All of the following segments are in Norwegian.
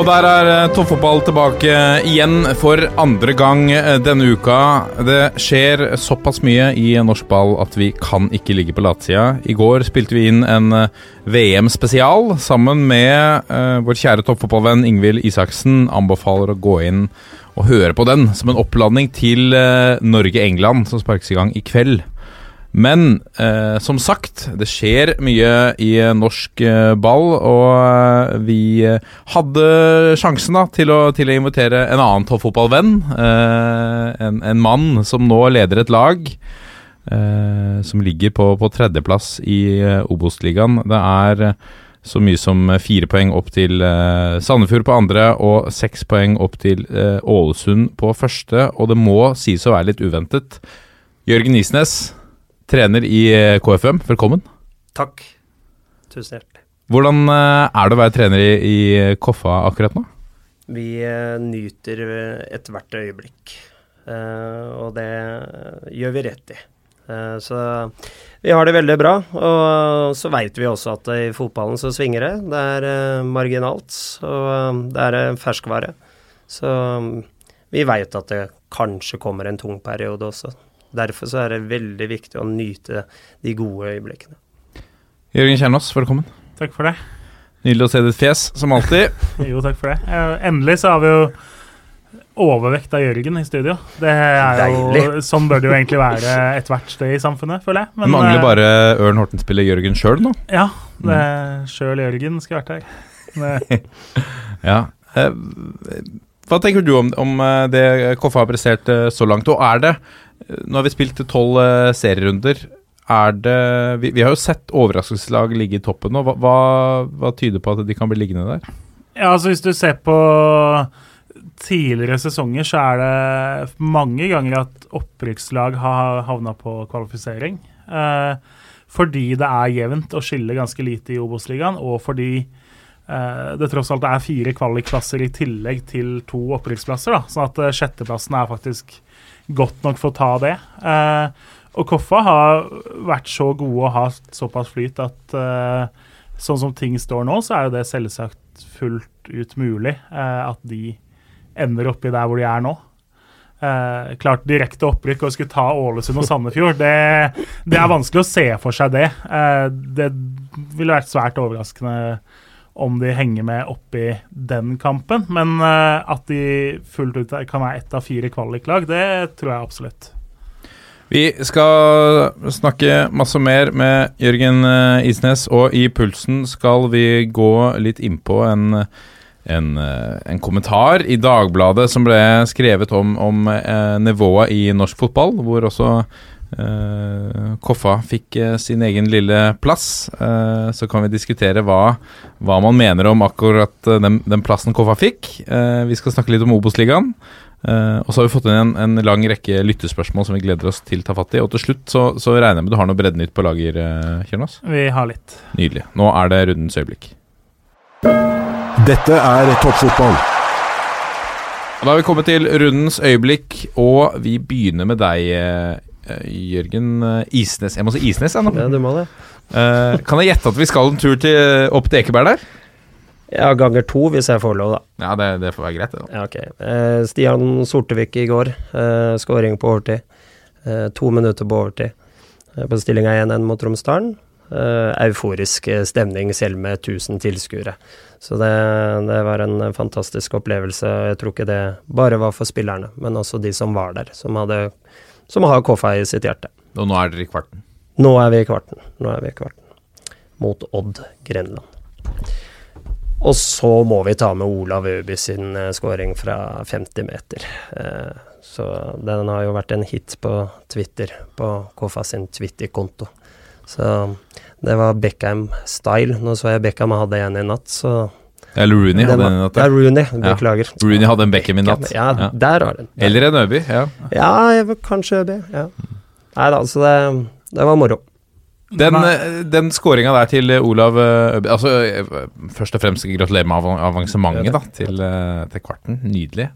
Og der er eh, toppfotball tilbake igjen for andre gang eh, denne uka. Det skjer såpass mye i norsk ball at vi kan ikke ligge på latsida. I går spilte vi inn en eh, VM-spesial sammen med uh, vår kjære toppfotballvenn Ingvild Isaksen. Anbefaler å gå inn og høre på den som en oppladning til uh, Norge-England, som sparkes i gang i kveld. Men eh, som sagt, det skjer mye i eh, norsk eh, ball, og eh, vi eh, hadde sjansen da til å, til å invitere en annen toppfotballvenn. Eh, en, en mann som nå leder et lag. som ligger på, på tredjeplass i eh, Obos-ligaen. Det er så mye som fire poeng opp til Sandefjord på andre og seks poeng opp til Ålesund på første. Og det må sies å være litt uventet. Jørgen Isnes, trener i eh, KFM, velkommen. Takk. Tusen hjertelig. Hvordan eh, er det å være trener i, i Koffa akkurat nå? Vi eh, nyter eh, ethvert øyeblikk, eh, og det gjør vi rett i. Eh, så vi har det veldig bra, og så veit vi også at i fotballen så svinger det. Det er eh, marginalt, og eh, det er eh, ferskvare. Så mm, vi veit at det kanskje kommer en tung periode også. Derfor så er det veldig viktig å nyte de gode øyeblikkene. Jørgen Kjernås, velkommen. Takk for det. Nydelig å se ditt fjes, som alltid. Jo, takk for det. Eh, Endelig så har vi jo overvekt av Jørgen i studio. Det er jo, Deilig. Sånn bør det jo egentlig være ethvert sted i samfunnet, føler jeg. Men, Mangler eh, bare Ørn Horten-spiller Jørgen sjøl nå. Ja, det sjøl Jørgen skulle vært her. Ja. Eh, hva tenker du om, om eh, det Koffa har prestert eh, så langt? Og er det eh, Nå har vi spilt tolv eh, serierunder. Er det vi, vi har jo sett overraskelseslag ligge i toppen nå. Hva, hva, hva tyder på at de kan bli liggende der? Ja, altså Hvis du ser på tidligere sesonger, så er det mange ganger at opprykkslag har havna på kvalifisering. Eh, fordi det er jevnt og skiller ganske lite i Obos-ligaen, og fordi eh, det tross alt er fire kvalikplasser i tillegg til to opprykksplasser. sånn at eh, sjetteplassen er faktisk godt nok for å ta det. Eh, og Koffa har vært så gode og har såpass flyt at eh, sånn som ting står nå, så er jo det selvsagt fullt ut mulig eh, at de ender oppi der hvor de er nå. Eh, klart direkte opprykk og skulle ta Ålesund og Sandefjord, det, det er vanskelig å se for seg det. Eh, det ville vært svært overraskende om de henger med oppi den kampen. Men eh, at de fullt ut kan være ett av fire kvaliklag, det tror jeg absolutt. Vi skal snakke masse mer med Jørgen eh, Isnes, og i Pulsen skal vi gå litt innpå en, en, eh, en kommentar i Dagbladet som ble skrevet om, om nivået i norsk fotball, hvor også eh, Koffa fikk uh, sin egen lille plass. Uh, så kan vi diskutere hva, hva man mener om akkurat den, den plassen Koffa fikk. Eh, vi skal snakke litt om Obos-ligaen. Eh, og så har vi fått inn en, en lang rekke lyttespørsmål som vi gleder oss til å ta fatt i. Og til slutt så, så regner jeg med du har noe breddenytt på lager, uh, Kjernås? Vi har litt. Nydelig. Nå er det rundens øyeblikk. Dette er toppfotball. Da har vi kommet til rundens øyeblikk, og vi begynner med deg, Jørgen eh, Isnes. Jeg må si Isnes, jeg nå. Ja, du må det. Eh, kan jeg gjette at vi skal en tur til, opp til Ekeberg der? Ja, ganger to hvis jeg får lov, da. Ja, det, det får være greit, det. da. Ja, ok. Eh, Stian Sortevik i går. Eh, Skåring på overtid. Eh, to minutter på overtid. Eh, på stillinga 1-1 mot Romsdalen. Eh, euforisk eh, stemning selv med 1000 tilskuere. Så det, det var en eh, fantastisk opplevelse. Jeg tror ikke det bare var for spillerne, men også de som var der, som, hadde, som har KFA i sitt hjerte. Og nå er dere i kvarten. Nå er vi i kvarten. Nå er vi i kvarten. Mot Odd Grenland. Og så må vi ta med Olav Øby sin scoring skåring fra 50 meter. Eh, Så den har jo vært en hit på Twitter, på KFA sin Twitter-konto. Så det var Beckham-style. Nå så jeg Beckham hadde en i natt, så Eller Rooney den hadde en natt. Ja, ja. Rooney. Beklager. Rooney hadde en Beckham i natt. Ja, Ja. der har den. Eller en Øby. Ja. Ja, kanskje Øby. Ja. Nei da, så det, det var moro. Den, eh, den skåringa der til eh, Olav eh, Øby Altså, først og fremst gratulerer med avansementet da, til, til kvarten. Nydelig.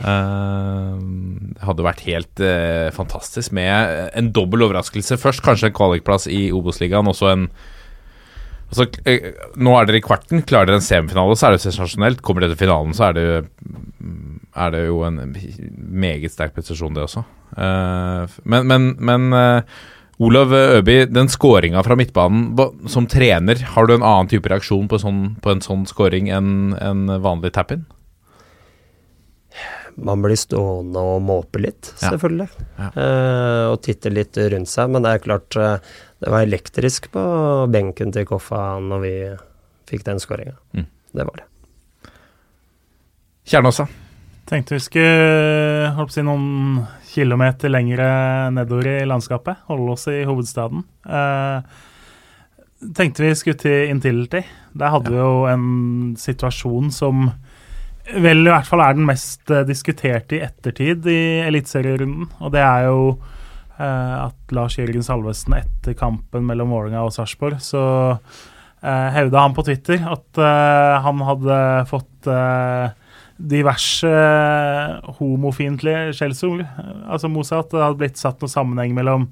uh, det hadde vært helt uh, fantastisk med en dobbel overraskelse. Først kanskje en kvalikplass i Obos-ligaen, og så en Altså, nå er dere i kvarten. Klarer dere en semifinale, så er det sensasjonelt. Kommer dere til finalen, så er det, er det jo en meget sterk prestasjon, det også. Eh, men men, men eh, Olav Øby, den skåringa fra midtbanen Som trener, har du en annen type reaksjon på, sånn, på en sånn skåring enn en vanlig tap-in? Man blir stående og måpe litt, selvfølgelig. Ja. Eh, og titte litt rundt seg. Men det er klart, det var elektrisk på benken til Koffa når vi fikk den skåringa. Mm. Det var det. Kjernåsa. Tenkte vi skulle holdt på å si noen kilometer lengre nedover i landskapet. Holde oss i hovedstaden. Eh, tenkte vi skulle til Intility. Der hadde vi jo en situasjon som vel i hvert fall er den mest eh, diskuterte i ettertid i eliteserierunden. Og det er jo at Lars Jørgen Salvesen etter kampen mellom Vålerenga og Sarpsborg, så eh, hevda han på Twitter at eh, han hadde fått eh, diverse homofiendtlige skjellsord. Altså motsatt, det hadde blitt satt noen sammenheng mellom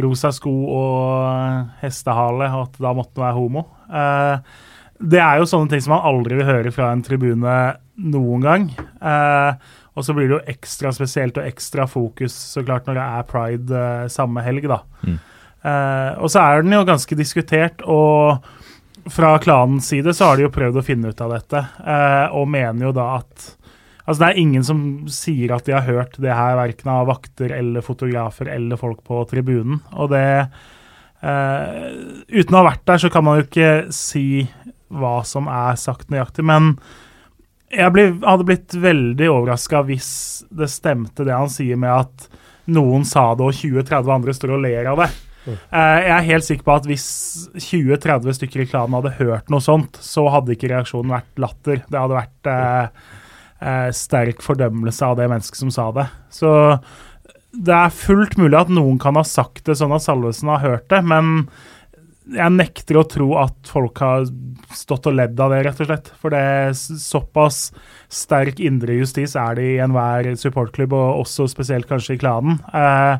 rosa sko og hestehale, og at da måtte han være homo. Eh, det er jo sånne ting som man aldri vil høre fra en tribune noen gang. Eh, og så blir det jo ekstra spesielt og ekstra fokus så klart når det er pride eh, samme helg, da. Mm. Eh, og så er den jo ganske diskutert, og fra klanens side så har de jo prøvd å finne ut av dette, eh, og mener jo da at Altså Det er ingen som sier at de har hørt det her, verken av vakter eller fotografer eller folk på tribunen. Og det eh, Uten å ha vært der, så kan man jo ikke si hva som er sagt nøyaktig. Men jeg ble, hadde blitt veldig overraska hvis det stemte det han sier med at noen sa det, og 20-30 andre står og ler av det. Mm. jeg er helt sikker på at hvis 20-30 stykker i klanen hadde hørt noe sånt, så hadde ikke reaksjonen vært latter. Det hadde vært eh, eh, sterk fordømmelse av det mennesket som sa det. Så det er fullt mulig at noen kan ha sagt det sånn at Salvesen har hørt det, men jeg nekter å tro at folk har stått og ledd av det, rett og slett. For det er såpass sterk indre justis er det i enhver supportklubb, og også spesielt kanskje i klanen, eh,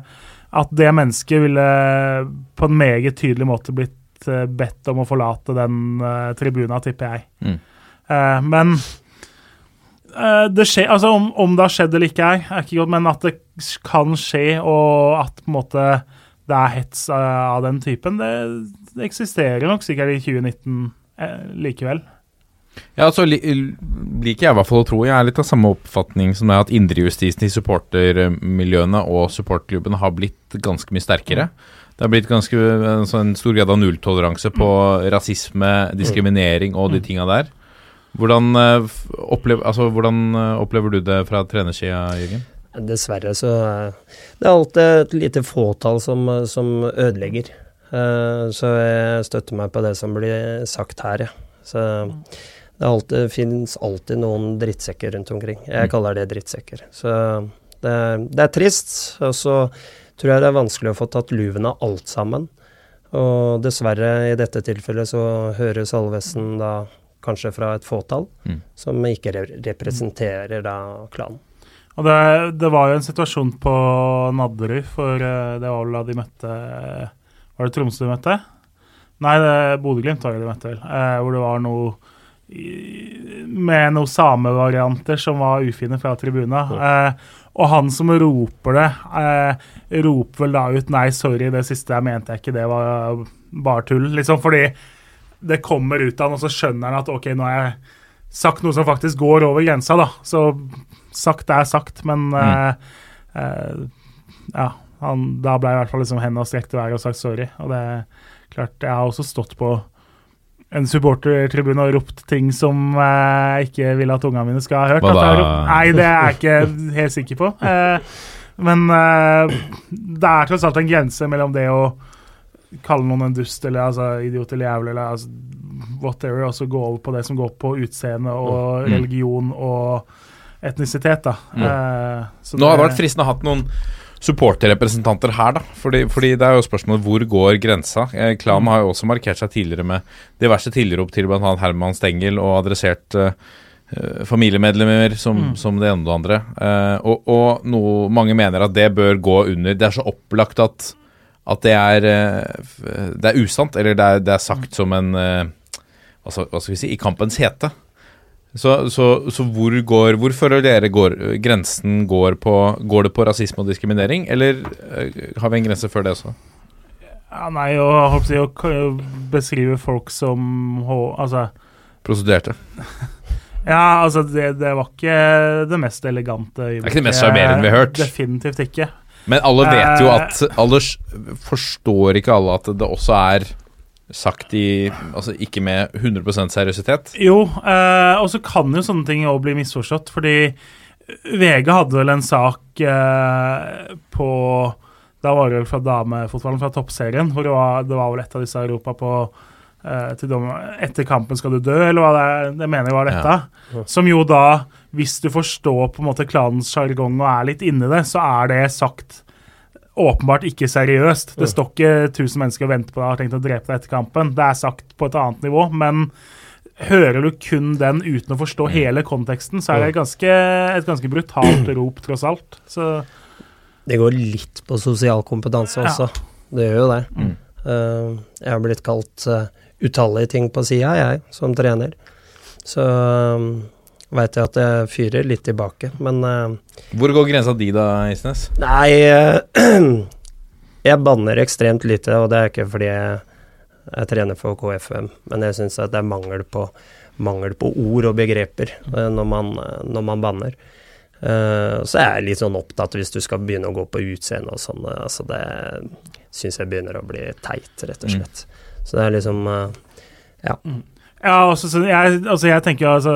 at det mennesket ville på en meget tydelig måte blitt eh, bedt om å forlate den eh, tribuna, tipper jeg. Mm. Eh, men eh, det skjer, altså om, om det har skjedd eller ikke, er, er ikke godt, men at det kan skje, og at på en måte det er hets av den typen, det, det eksisterer nok sikkert i 2019 eh, likevel. Ja, altså li, liker jeg i hvert fall å tro Jeg er litt av samme oppfatning som det at indrejustisen i supportermiljøene og supportklubbene har blitt ganske mye sterkere. Det har blitt ganske en sånn stor grad av nulltoleranse på rasisme, diskriminering og de tinga der. Hvordan, eh, opplev, altså, hvordan eh, opplever du det fra trenersida, Jørgen? Dessverre så eh, Det er alltid et lite fåtall som, som ødelegger. Eh, Så jeg støtter meg på det som blir sagt her, ja. Så det er alltid, finnes alltid noen drittsekker rundt omkring. Jeg kaller det drittsekker. Så det, er- det er trist. Og så tror jeg det er vanskelig å få tatt luven av alt sammen. Og dessverre, i dette tilfellet, så hører Salvesen da kanskje fra et fåtall, Mm. som ikke re representerer da klanen. Og det, det var jo en situasjon på Nadderud, for eh, det var vel da de møtte Var det Tromsø de møtte? Nei, det- Bodø-Glimt var det de møtte, vel. Eh, hvor det var noe i- med noen samevarianter som var ufine fra tribuna. Eh, og han som roper det, eh, roper vel da ut 'nei, sorry, det siste jeg mente jeg ikke, det var bare tull', liksom. Fordi det kommer ut av han, og så skjønner han at ok, nå har jeg sagt noe som faktisk går over grensa, da. Så sagt er sagt, men eh, eh, ja. Han, da ble i hvert fall liksom henda strekt i været og sagt sorry. Og det er klart, jeg har også stått på en supportertribune og ropt ting som jeg ikke ville at ungene mine skal ha hørt. At jeg ropt. Nei, det er jeg ikke helt sikker på. Eh, men eh, det er tross alt en grense mellom det å kalle noen en dust eller altså, idiot eller jævel eller altså, whatever, og så gå over på det som går på utseende og Mm. religion og etnisitet. da. Mm. Eh, så Nå hadde det vært fristende å ha hatt noen supporterrepresentanter her, da. Fordi, fordi det er jo spørsmålet hvor går grensa? Eh, Klam har jo også markert seg tidligere med diverse tilrop til bl.a. Herman Stengel og adressert eh, familiemedlemmer som, Mm. som det ene og det andre. Uh, og og noe, mange mener at det bør gå under Det er så opplagt at, at det er uh, Det er usant, eller det er, det er sagt som en hva skal, Hva skal vi si I kampens hete. Så, så, så hvor går Hvor føler dere går, grensen går på Går det på rasisme og diskriminering, eller eh, har vi en grense før det også? Ja, nei, å, å, å beskrive folk som Altså Prostituerte. Ja, altså, det, det var ikke det mest elegante øyeblikket. Det er ikke det mest sjarmerende vi har hørt. Definitivt ikke. Men alle vet jo Eh. at Alle forstår ikke alle at det også er sagt i Altså ikke med 100% seriøsitet. Jo, eh, og så kan jo sånne ting òg bli misforstått, fordi VG hadde vel en sak eh, på Da var det vel fra damefotballen, fra toppserien, hvor det var, det var vel et av disse i Europa på eh, til dom, Etter kampen skal du dø, eller hva det er, det mener jeg var dette. Som jo da, hvis du forstår på en måte klanens sjargong og er litt inni det, så er det sagt åpenbart ikke seriøst. Det står ikke 1000 mennesker og venter på deg og har tenkt å drepe deg etter kampen. Det er sagt på et annet nivå, men hører du kun den uten å forstå hele konteksten, så er det ganske, et ganske brutalt rop, tross alt. Så Det går litt på sosial kompetanse Ja. også. Det gjør jo det. Mm. Uh, jeg har blitt kalt uh, utallige ting på sida, jeg, som trener. Så um, veit jeg at jeg fyrer litt tilbake, men uh, Hvor går grensa di da, Isnes? Nei, uh, jeg banner ekstremt lite, og det er ikke fordi jeg, jeg trener for KFM, men jeg syns at det er mangel på, mangel på ord og begreper uh, når man, når man banner. så så er jeg litt sånn opptatt hvis du skal begynne å gå på utseende og sånn, altså det syns jeg begynner å bli teit, rett og slett. Så det er liksom eh, Ja, også, så jeg, altså jeg tenker jo altså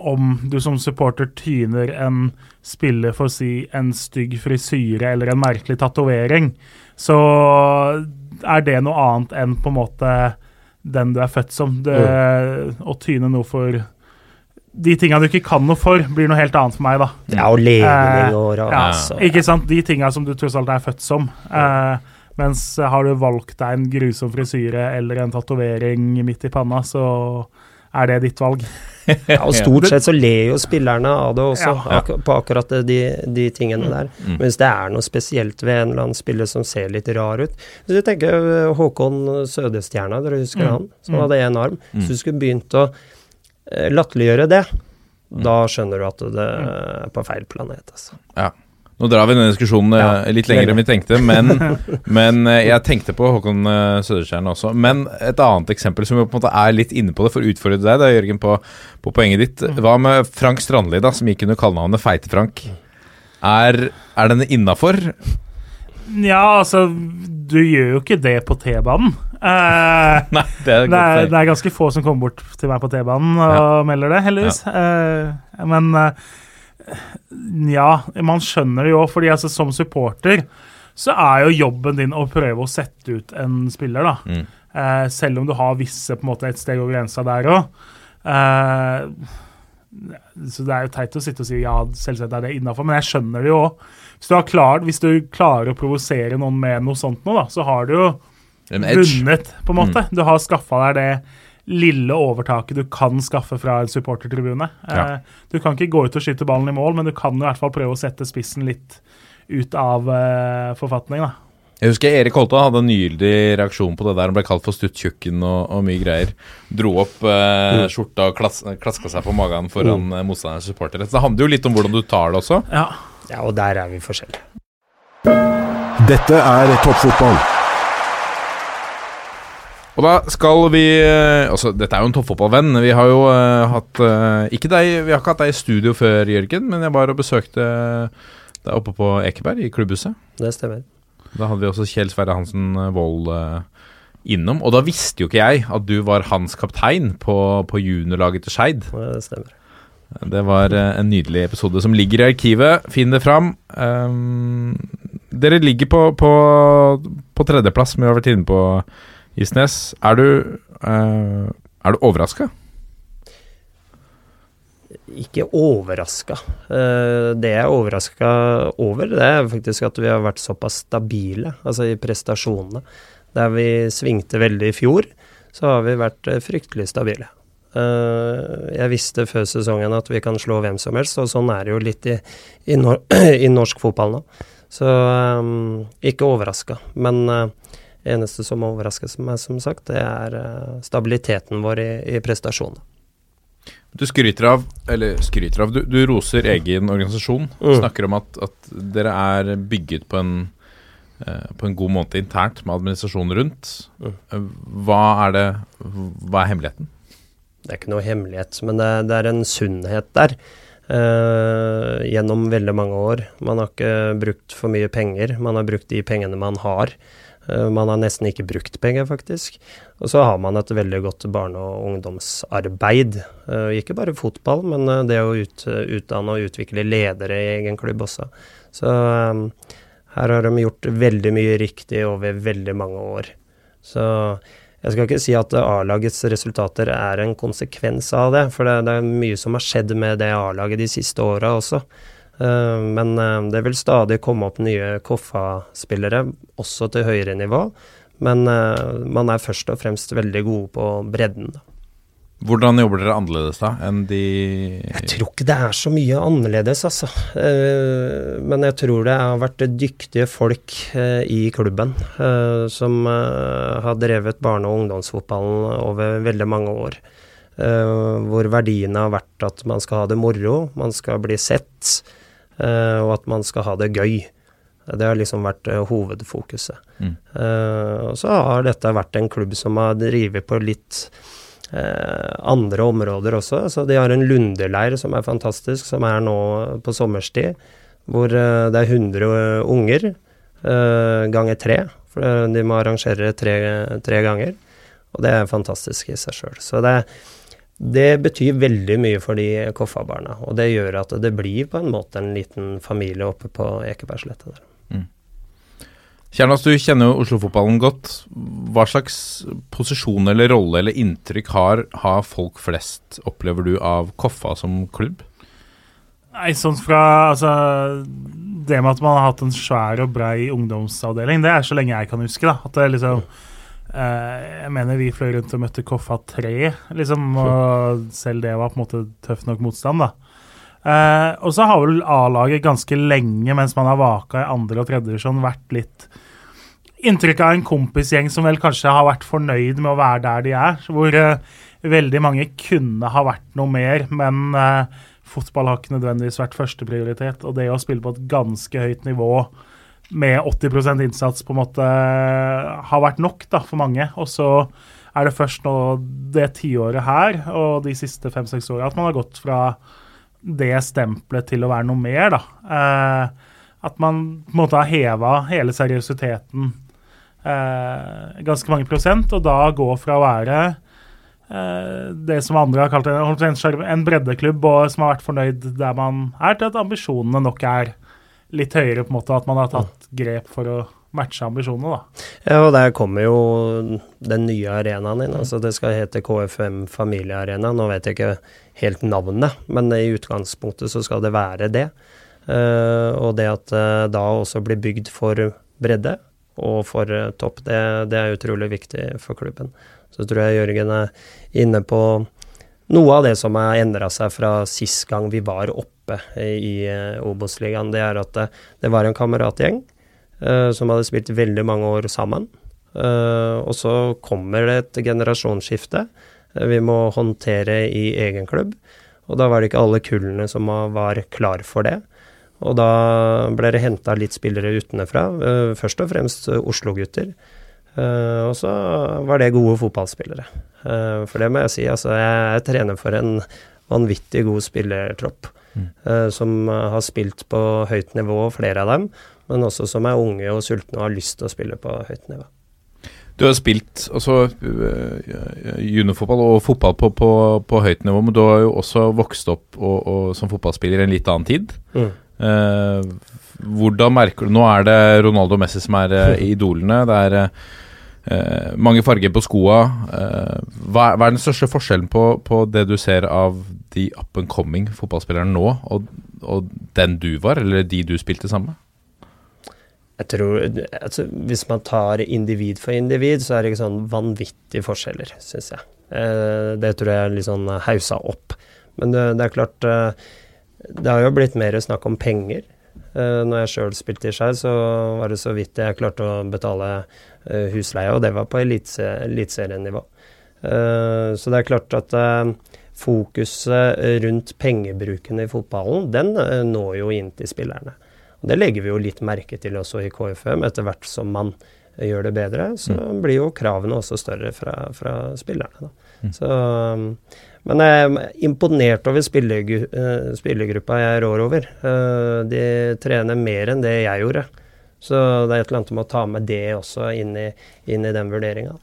Om du som supporter tyner en spiller for å si en stygg frisyre eller en merkelig tatovering, så er det noe annet enn på en måte den du er født som. Det, Å tyne noe for De tinga du ikke kan noe for, blir noe helt annet for meg, da. Ja, og legning Eh, og Ja, altså. ikke sant? De tinga som du tross alt er født som. Eh, mens har du valgt deg en grusom frisyre eller en tatovering midt i panna, så er det ditt valg. Ja, og stort sett så ler jo spillerne av det også, Ja. ak på akkurat de, de tingene der. Mm. Hvis det er noe spesielt ved en eller annen spiller som ser litt rar ut Hvis du tenker øh, Håkon Sødestjerna, dere husker Mm. han, som Mm. hadde én arm. Mm. Hvis du skulle begynt å eh, latterliggjøre det, da skjønner du at det er på feil planet, altså. Nå drar vi denne diskusjonen eh, Ja, litt lenger enn vi tenkte, men, men eh, jeg tenkte på Håkon eh, Søderstjerne også. Men et annet eksempel som jo på en måte er litt inne på det, for å utfordre deg, da, Jørgen, på, på poenget ditt. Hva med Frank Strandli, da, som gikk under kallenavnet Feite-Frank? Er, er den innafor? Ja, altså Du gjør jo ikke det på T-banen. Eh, Nei, det er det, er, det er ganske få som kommer bort til meg på T-banen og melder det, heldigvis. Eh, men eh, ja, man skjønner det jo, fordi altså, som supporter så er jo jobben din å prøve å sette ut en spiller, da. Mm. Eh, selv om du har visse på en måte et steg over grensa der òg. så det er jo teit å sitte og si ja, selvsagt er det innafor, men jeg skjønner det jo òg. Hvis, hvis du klarer å provosere noen med noe sånt nå, da, så har du jo vunnet, på en måte. Du har skaffa deg det lille overtaket du kan skaffe fra en supportertribune. Ja. Eh, du kan ikke gå ut og skyte ballen i mål, men du kan i hvert fall prøve å sette spissen litt ut av forfatningen. forfatning. da. Jeg husker Erik Holta hadde en nylig reaksjon på det der. Han ble kalt for stuttjukken og, og mye greier. Dro opp eh, skjorta og klas, klaska seg på magen foran mm. motstanderens supportere. Så det handler jo litt om hvordan du tar det også. Ja. Ja, og der er vi forskjellige. Dette er toppfotball. Og da skal vi eh, Altså, dette er jo en toppfotballvenn. Vi har jo uh, hatt uh, Ikke deg, vi har ikke hatt deg i studio før, Jørgen, men jeg var og besøkte deg oppe på Ekeberg, i klubbhuset. Det stemmer. Da hadde vi også Kjell Sverre Hansen-Vold Wold eh, innom. Og da visste jo ikke jeg at du var hans kaptein på, på juniorlaget til Skeid. Ja, Det stemmer. Det var en nydelig episode som ligger i arkivet. Finn det fram. Um, dere ligger på, på, på tredjeplass, som vi har vært inne på, Isnes. Er du, uh, er du overraska? Ikke overraska. Eh, det jeg er overraska over, det er faktisk at vi har vært såpass stabile, altså i prestasjonene. Der vi svingte veldig i fjor, så har vi vært eh, fryktelig stabile. Jeg visste før sesongen at vi kan slå hvem som helst, og sånn er det jo litt i, i, nor i norsk fotball nå. Så um, ikke overraska. Men uh, eneste som overrasker meg, som sagt, det er uh, stabiliteten vår i, i prestasjonene. Du skryter av, eller skryter av, du, du roser egen organisasjon. Mm. Snakker om at, at dere er bygget på en, eh, på en god måte internt med administrasjonen rundt. Mm. Eh, Hva er det, hva er hemmeligheten? Det er ikke noe hemmelighet, men det, det er en sunnhet der. Uh, gjennom veldig mange år. Man har ikke brukt for mye penger, man har brukt de pengene man har. Eh, man har nesten ikke brukt penger, faktisk. Og så har man et veldig godt barne- og ungdomsarbeid. Eh, ikke bare fotball, men eh, det å ut, utdanne og utvikle ledere i egen klubb også. Så her har de gjort veldig mye riktig over veldig mange år. Så jeg skal ikke si at A-lagets resultater er en konsekvens av det, for det, det er mye som har skjedd med det A-laget de siste åra også. Eh, men eh, det vil stadig komme opp nye Koffa-spillere, også til høyere nivå. Men eh, man er først og fremst veldig gode på bredden. Hvordan jobber dere annerledes da enn de Jeg tror ikke det er så mye annerledes, altså. Men jeg tror det har vært dyktige folk i klubben som har drevet barne- og ungdomsfotballen over veldig mange år. Hvor verdiene har vært at man skal ha det moro, man skal bli sett, og at man skal ha det gøy. Det har liksom vært eh, hovedfokuset. Mm. Eh, og så har dette vært en klubb som har drevet på litt eh, andre områder også. Så de har en Lundeleir som er fantastisk, som er nå på sommerstid. Hvor eh, det er 100 unger eh, ganger tre. For eh, de må arrangere tre, tre ganger. Og det er fantastisk i seg sjøl. Så det, det betyr veldig mye for de Koffa-barna. Og det gjør at det blir på en måte en liten familie oppe på Ekebergsletta der. Kjernas, du kjenner jo Oslo-fotballen godt. Hva slags posisjon eller rolle eller inntrykk har, har folk flest, opplever du, av Koffa som klubb? Nei, sånn fra Altså, det med at man har hatt en svær og brei ungdomsavdeling, det er så lenge jeg kan huske, da. At det liksom eh, Jeg mener vi fløy rundt og møtte Koffa 3, liksom, og selv det var på en måte tøff nok motstand, da. Eh, og så har vel A-laget ganske lenge, mens man har vaka i andre og tredje divisjon, vært litt inntrykk av en kompisgjeng som vel kanskje har vært fornøyd med å være der de er. Hvor uh, veldig mange kunne ha vært noe mer, men uh, fotball har ikke nødvendigvis vært førsteprioritet. Og det å spille på et ganske høyt nivå med 80% innsats på en måte eh, har vært nok da, for mange. Og så er det først nå det tiåret her og de siste fem-seks åra at man har gått fra det stempelet til å være noe mer, da. Eh, at man på en måte har heva hele seriøsiteten eh, ganske mange prosent, og da gå fra å være eh, det som andre har kalt en, en breddeklubb, og som har vært fornøyd der man er, til at ambisjonene nok er litt høyere, på en måte, at man har tatt grep for å matche ambisjonene, da. Ja, og der kommer jo den nye arenaen inn. altså Det skal hete KFM Familiearena. Nå vet jeg ikke helt navnet, men i utgangspunktet så skal det være det. Eh, og det at det da også blir bygd for bredde og for eh, topp, det, det er utrolig viktig for klubben. Så tror jeg Jørgen er inne på noe av det som har endra seg fra sist gang vi var oppe i eh, Obos-ligaen. Det er at det, det var en kameratgjeng eh, som hadde spilt veldig mange år sammen. Eh, og så kommer det et generasjonsskifte eh, vi må håndtere i egen klubb. Og da var det ikke alle kullene som var klar for det. Og da ble det henta litt spillere utenfra, eh, først og fremst eh, Oslo-gutter. Uh, og så var det gode fotballspillere. Uh, for det må jeg si, altså jeg jeg trener for en vanvittig god spillertropp. eh, som eh, har spilt på høyt nivå, flere av dem, men også som er unge og sultne og har lyst til å spille på høyt nivå. Du har spilt altså, juniorfotball og fotball på, på, på høyt nivå, men du har jo også vokst opp og, og, som fotballspiller i en litt annen tid. Mm. Eh, hvordan merker du Nå er det Ronaldo og Messi som er eh, idolene. Det er eh, mange farger på skoa. Eh, hva, er, hva er den største forskjellen på, på det du ser av de up and coming fotballspillerne nå, og, og den du var, eller de du spilte sammen med? Jeg tror, altså, Hvis man tar individ for individ, så er det ikke sånn vanvittige forskjeller, syns jeg. Eh, det tror jeg er litt sånn haussa opp. Men det, det, er klart eh, Det har jo blitt mer snakk om penger. Eh, når jeg sjøl spilte i Skei, så var det så vidt jeg klarte å betale eh, husleie, og det var på eliteserienivå. Eh, så det er klart at eh, fokuset rundt pengebruken i fotballen, den eh, når jo inn til spillerne. Og Det legger vi jo litt merke til også i KFM. Etter hvert som man eh, gjør det bedre, så blir jo kravene også større fra, fra spillerne. Da. Så, men jeg er imponert over eh, spillergruppa jeg rår over. Eh, de trener mer enn det jeg gjorde. Så det er et eller annet med å ta med det også inn i, inn i den vurderinga.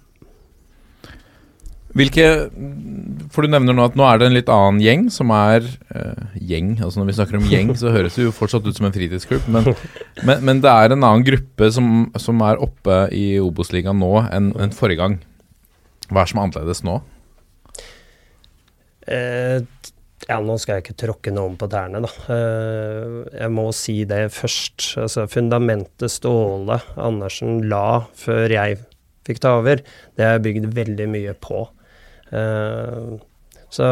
Hvilke For du nevner nå at nå er det en litt annen gjeng som er uh, Gjeng, altså når vi snakker om gjeng, så høres det jo fortsatt ut som en fritidsklubb, men, men, men det er en annen gruppe som, som er oppe i Obos-ligaen nå enn en forrige gang. Hva er som er annerledes nå? Eh, ja, nå skal jeg ikke tråkke noen på tærne, da. Eh, jeg må si det først. Altså, fundamentet Ståle Andersen la før jeg fikk ta over, det har jeg bygd veldig mye på. Eh, så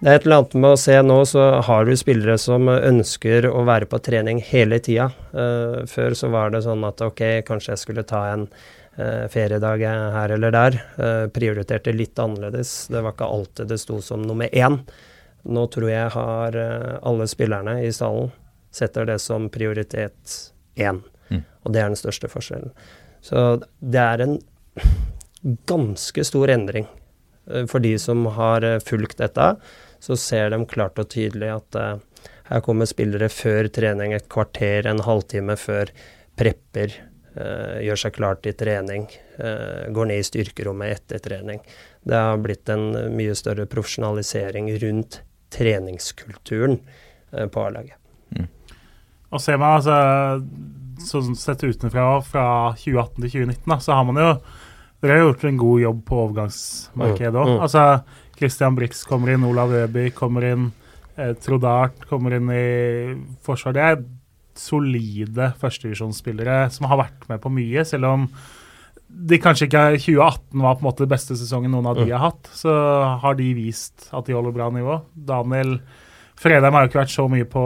det er et eller annet med å se nå, så har du spillere som ønsker å være på trening hele tida. Eh, før så var det sånn at ok, kanskje jeg skulle ta en feriedag her eller der. Prioriterte litt annerledes. Det var ikke alltid det sto som nummer én. Nå tror jeg har eh, alle spillerne i stallen setter det som prioritet én. Mm. Og det er den største forskjellen. Så det er en ganske stor endring. Eh, For de som har eh, fulgt dette, så ser de klart og tydelig at her kommer spillere før trening et kvarter, en halvtime før prepper, gjør seg klar til trening, går ned i styrkerommet etter trening. Det har blitt en mye større profesjonalisering rundt treningskulturen eh, på A-laget. Og ser man altså sånn sett utenfra fra 2018 til 2019, da, så har man jo Dere har gjort en god jobb på overgangsmarkedet òg. Mm, mm. Altså, Christian Brix kommer inn, Olav Øby kommer inn, eh, Trodart kommer inn i forsvar. Det er solide førstevisjonsspillere som har vært med på mye, selv om de kanskje ikke 2018 var på en måte beste sesongen noen av de Mm. har hatt, så har de vist at de holder bra nivå. Daniel Fredheim har jo ikke vært så mye på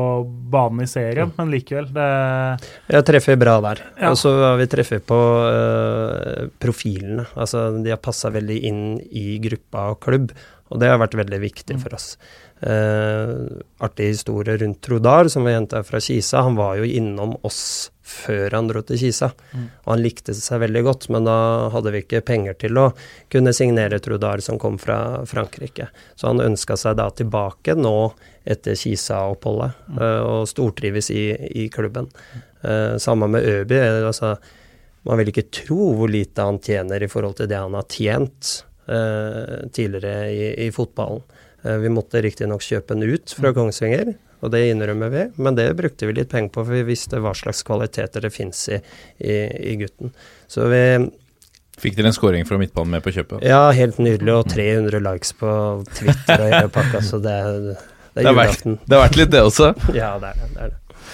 banen i serien, men likevel. Det, Jeg treffer bra der. Ja. Og så har vi treffet på uh, profilene. Altså, de har passa veldig inn i gruppa og klubb, og det har vært veldig viktig for oss. Uh, artig historie rundt Trodar, som vi henta fra Kisa. Han var jo innom oss før han dro til Kisa, og han likte seg veldig godt, men da hadde vi ikke penger til å kunne signere Trudar, som kom fra Frankrike. Så han ønska seg da tilbake nå etter Kisa-oppholdet, eh, og stortrives i, i klubben. Uh, Samme med Øby. eh, Altså, man vil ikke tro hvor lite han tjener i forhold til det han har tjent uh, tidligere i, i fotballen. Vi måtte riktignok kjøpe den ut fra Kongsvinger, og det innrømmer vi, men det brukte vi litt penger på, for vi visste hva slags kvaliteter det fins i, i, i gutten. Så vi Fikk dere en scoring fra midtbanen med på kjøpet? Ja, helt nydelig, og 300 likes på Twitter og hele pakka, så det, det Det er julaften. Det har vært litt det også. Ja, det er det. det, er det.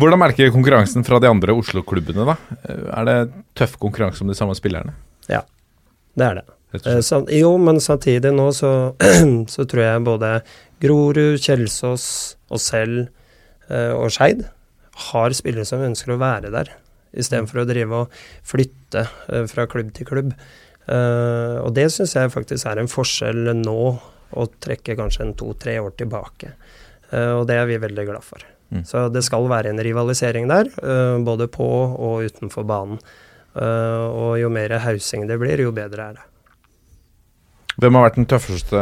Hvordan merker konkurransen fra de andre Oslo-klubbene, da? Er det tøff konkurranse om de samme spillerne? Ja, det, er det. Eh, sam- jo, men samtidig nå så, så tror jeg både Grorud, Kjelsås, oss selv eh, og Skeid har spillere som ønsker å være der, istedenfor å drive og flytte eh, fra klubb til klubb. Eh, og det syns jeg faktisk er en forskjell nå, å trekke kanskje en to-tre år tilbake. Eh, og det er vi veldig glad for. Mm. Så det skal være en rivalisering der, eh, både på og utenfor banen. Eh, og jo mer hausing det blir, jo bedre er det. Hvem har vært den tøffeste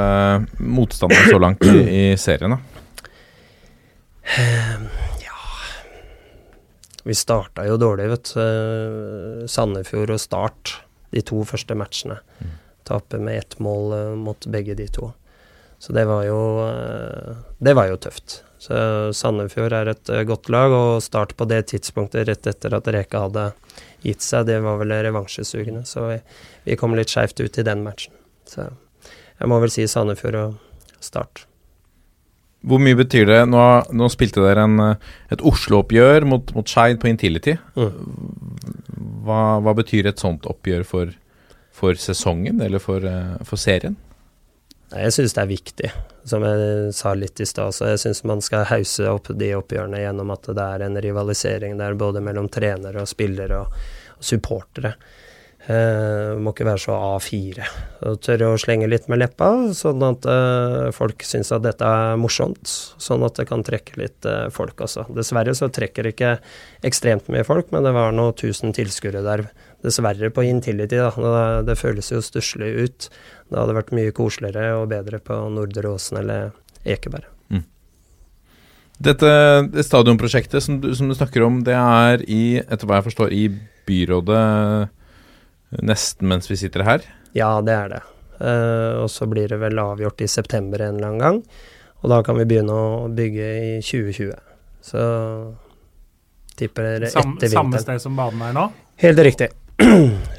motstanderen så langt i, serien? da? Ja Vi starta jo dårlig, vet du. Sandefjord og Start de to første matchene. Tape med ett mål eh, mot begge de to. Så det var jo eh, Det var jo tøft. Så Sandefjord er et eh, godt lag, og start på det tidspunktet rett etter at Reka hadde gitt seg, det var vel revansjesugende. Så vi, vi kom litt skeivt ut i den matchen. Så jeg må vel si Sandefjord og Start. Hvor mye betyr det Nå, nå spilte dere en, eh, et Oslo-oppgjør mot, mot Skeid på Intility. Hva, hva betyr et sånt oppgjør for, for sesongen, eller for, eh, for serien? Jeg syns det er viktig, som jeg sa litt i stad. Så jeg syns man skal hause opp de oppgjørene gjennom at det er en rivalisering der både mellom trenere og spillere og, og supportere. Eh, må ikke være så A4. Og tørre å slenge litt med leppa, sånn at uh, folk syns at dette er morsomt. Sånn at det kan trekke litt uh, folk også. Dessverre så trekker ikke ekstremt mye folk, men det var noen tusen tilskuere der. Dessverre på Intility, da. Det, det føles jo stusslig ut. Det hadde vært mye koseligere og bedre på Nordre Åsen eller Ekeberg. Dette det stadionprosjektet som du, som du snakker om, det er i, etter hva jeg forstår, i byrådet nesten mens vi sitter her. Ja, det er det. Uh, og så blir det vel avgjort i september en eller annen gang. Og da kan vi begynne å bygge i 2020. Så tipper dere etter samme vinteren. sted som banen er nå? Helt riktig.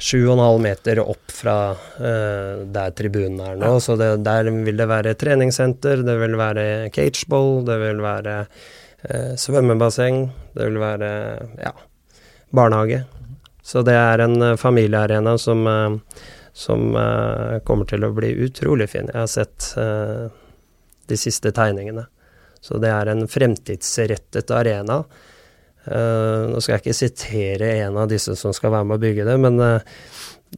7,5 meter opp fra uh, der tribunen er nå. Så det, der vil det være treningssenter, det vil være cageball, det vil være uh, svømmebasseng, det vil være ja, barnehage. Så det er en eh, familiearena som, eh, som eh, kommer til å bli utrolig fin. Jeg har sett de siste tegningene. Så det er en fremtidsrettet arena. Eh, nå skal jeg ikke sitere en av disse som skal være med å bygge det, men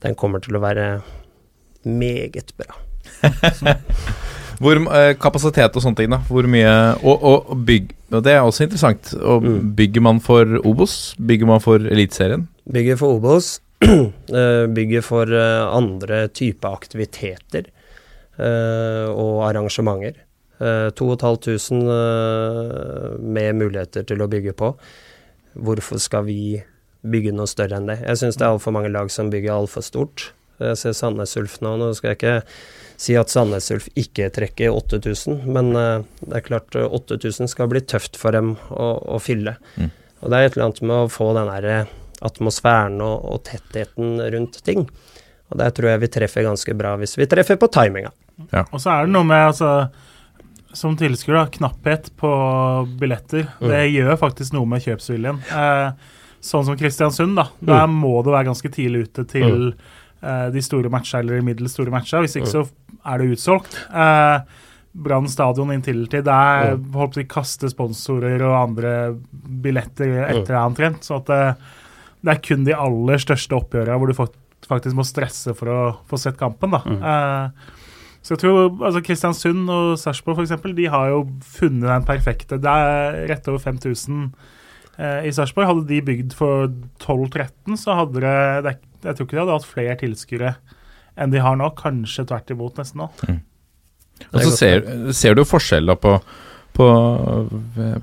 den kommer til å være meget bra. Hvor, eh, kapasitet og sånne ting, da. Hvor mye Og, og, bygg Og det er også interessant. Og Mm. Bygger man for Obos? Bygger man for Eliteserien? Bygger for Obos, bygger for eh, andre typer aktiviteter eh, og arrangementer. Eh, 2500 eh, med muligheter til å bygge på. Hvorfor skal vi bygge noe større enn det? Jeg syns det er altfor mange lag som bygger altfor stort. Jeg ser Sandnes Ulf nå. Nå skal jeg ikke si at Sandnes Ulf ikke trekker 8000, men eh, det er klart eh, 8000 skal bli tøft for dem å, å fylle. Mm. Og det er et eller annet med å få den der eh, atmosfæren og, og tettheten rundt ting. Og der tror jeg vi treffer ganske bra, hvis vi treffer på timinga. Og så er det noe med, altså Som tilskuer, da, knapphet på billetter. Det gjør faktisk noe med kjøpsviljen. Eh, sånn som Kristiansund, da. Der må du være ganske tidlig ute til eh, de store matcha eller de middels store matcha. Hvis ikke så er det utsolgt. Eh, Brann stadion inntil til der holdt på å kaste sponsorer og andre billetter etter deg omtrent. Så at det, det er kun de aller største oppgjørene hvor du faktisk må stresse for å få sett kampen. da. Eh, så jeg tror altså Kristiansund og Sarpsborg f.eks. de har jo funnet den perfekte. Det er rett over 5000 eh, i Sarpsborg. Hadde de bygd for 12-13, så hadde det, det Jeg tror ikke de hadde hatt flere tilskuere enn de har nå. Kanskje tvert imot, nesten nå. Og så ser, ser du forskjell da på, på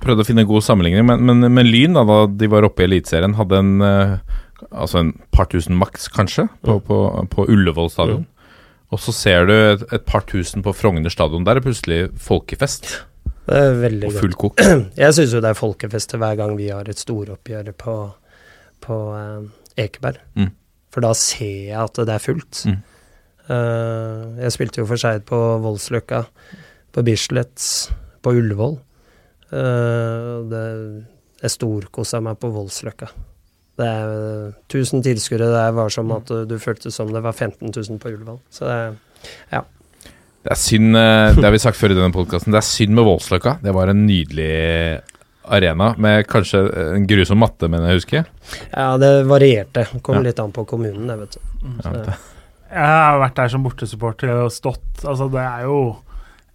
Prøvde å finne en god sammenligning, men, men, men Lyn, da, da de var oppe i Eliteserien, hadde en eh, Altså en par tusen maks, kanskje, på, på, på Ullevål stadion. Og så ser du et, et par tusen på Frogner stadion. Der er plutselig folkefest Det er veldig og godt. full kok. Jeg syns jo det er folkefest hver gang vi har et storoppgjør på, på eh, Ekeberg. Mm. For da ser jeg at det er fullt. Mm. Eh, jeg spilte jo for Skeid på Voldsløkka, på Bislett, på Ullevål. Eh, det, jeg storkosa meg på Voldsløkka. Det er eh, 1000 tilskuere der var som at du, føltes følte som det var 15 000 på Ullevål. Så det er Det er synd, eh, det har vi sagt før i denne podkasten, det er synd med Voldsløkka. Det var en nydelig arena med kanskje en grusom matte, mener jeg husker. Ja, det varierte. Kom Ja. litt an på kommunen, det, vet du. Ja, Så- det- Jeg har vært der som bortesupporter og stått. Altså, det er jo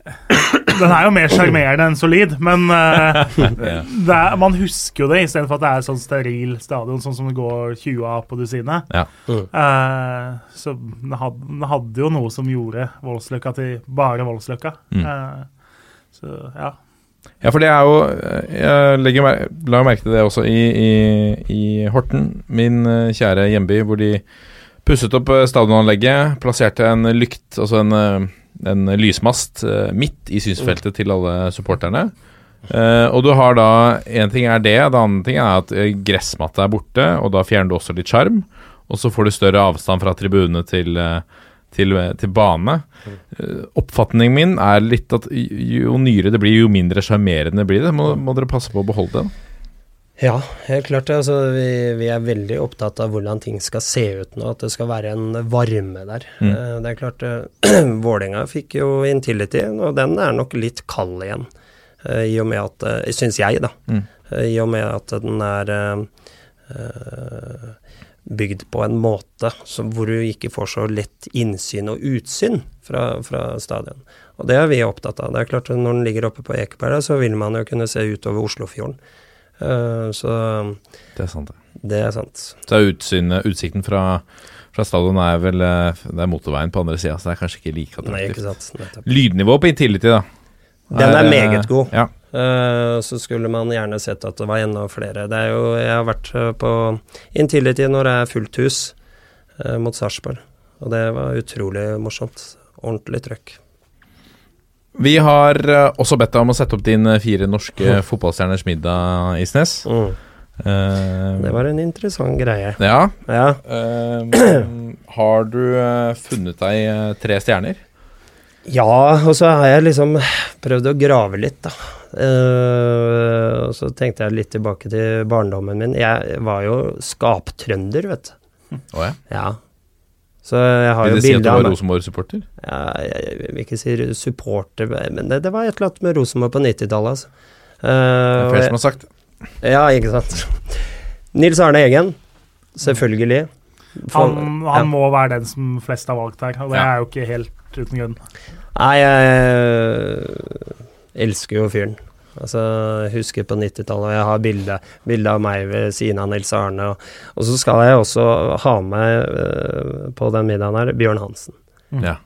Den er jo mer sjarmerende enn solid, men uh, er, man husker jo det, istedenfor at det er sånn steril stadion, sånn som det går 20 av på dusinet. Ja. Eh, så det hadde, den hadde jo noe som gjorde Voldsløkka til bare Voldsløkka. Mm. Eh, så ja. Ja, for det er jo Jeg legger, la merke til det også i, i, i Horten, min kjære hjemby, hvor de Pusset opp eh, stadionanlegget, plasserte en lykt, altså en, eh, en lysmast, eh, midt i synsfeltet til alle supporterne. Og du har da En ting er det, det andre ting er at gressmatta er borte, og da fjerner du også litt sjarm. Og så får du større avstand fra tribunene til, til, til bane. Oppfatningen min er litt at jo nyere det blir, jo mindre sjarmerende blir det. Må, må dere passe på å beholde det? Ja, helt klart. Altså, vi, vi er veldig opptatt av hvordan ting skal se ut nå, at det skal være en varme der. Mm. Eh, Det er klart, eh, Vålerenga fikk jo Intility, og den er nok litt kald igjen. eh, I og med at Syns jeg, da. Mm. I og med at den er bygd på en måte som, hvor du ikke får så lett innsyn og utsyn fra, fra stadion. Og det er vi opptatt av. Det er klart Når den ligger oppe på Ekeberg, så vil man jo kunne se utover Oslofjorden. Eh, så Det er sant, det. det er sant. Så er utsynet, utsikten fra, fra stadion er vel eh, Det er motorveien på andre sida, så det er kanskje ikke like Nei, ikke attraktivt. sant. Lydnivå på Intility, da. Den er er meget god. Ja. Eh, så skulle man gjerne sett at det var enda flere. Det er jo, jeg har vært eh, på Intility når det er fullt hus eh, mot Sarpsborg, og det var utrolig morsomt. Ordentlig trøkk. Vi har eh, også bedt deg om å sette opp din eh, fire norske fotballstjerners middag, Isnes. Mm. Uh, Det var en interessant greie. Ja. Ja. Uh, har du funnet deg tre stjerner? Ja, og så har jeg liksom prøvd å grave litt, da. Uh, og så tenkte jeg litt tilbake til barndommen min. Jeg var jo skaptrønder, vet du. Oh, ja. Ja. Så jeg har Vil jo si at du var. Rosenborg-supporter? Ja, jeg, jeg vil ikke si supporter, men det, det var et eller annet med Rosenborg på 90-tallet, altså. Det er Eh, flere som har sagt ja, ikke sant. Nils Arne Eggen, selvfølgelig. For- Han, ja. må være den som flest har valgt her, og det Ja. er jo ikke helt uten grunn. Nei, jeg elsker jo fyren. Altså, jeg husker på 90-tallet, og jeg har bilde, bilde av meg ved siden av Nils Arne. Og, og så skal jeg også ha med uh, på den middagen her Bjørn Hansen. Ja.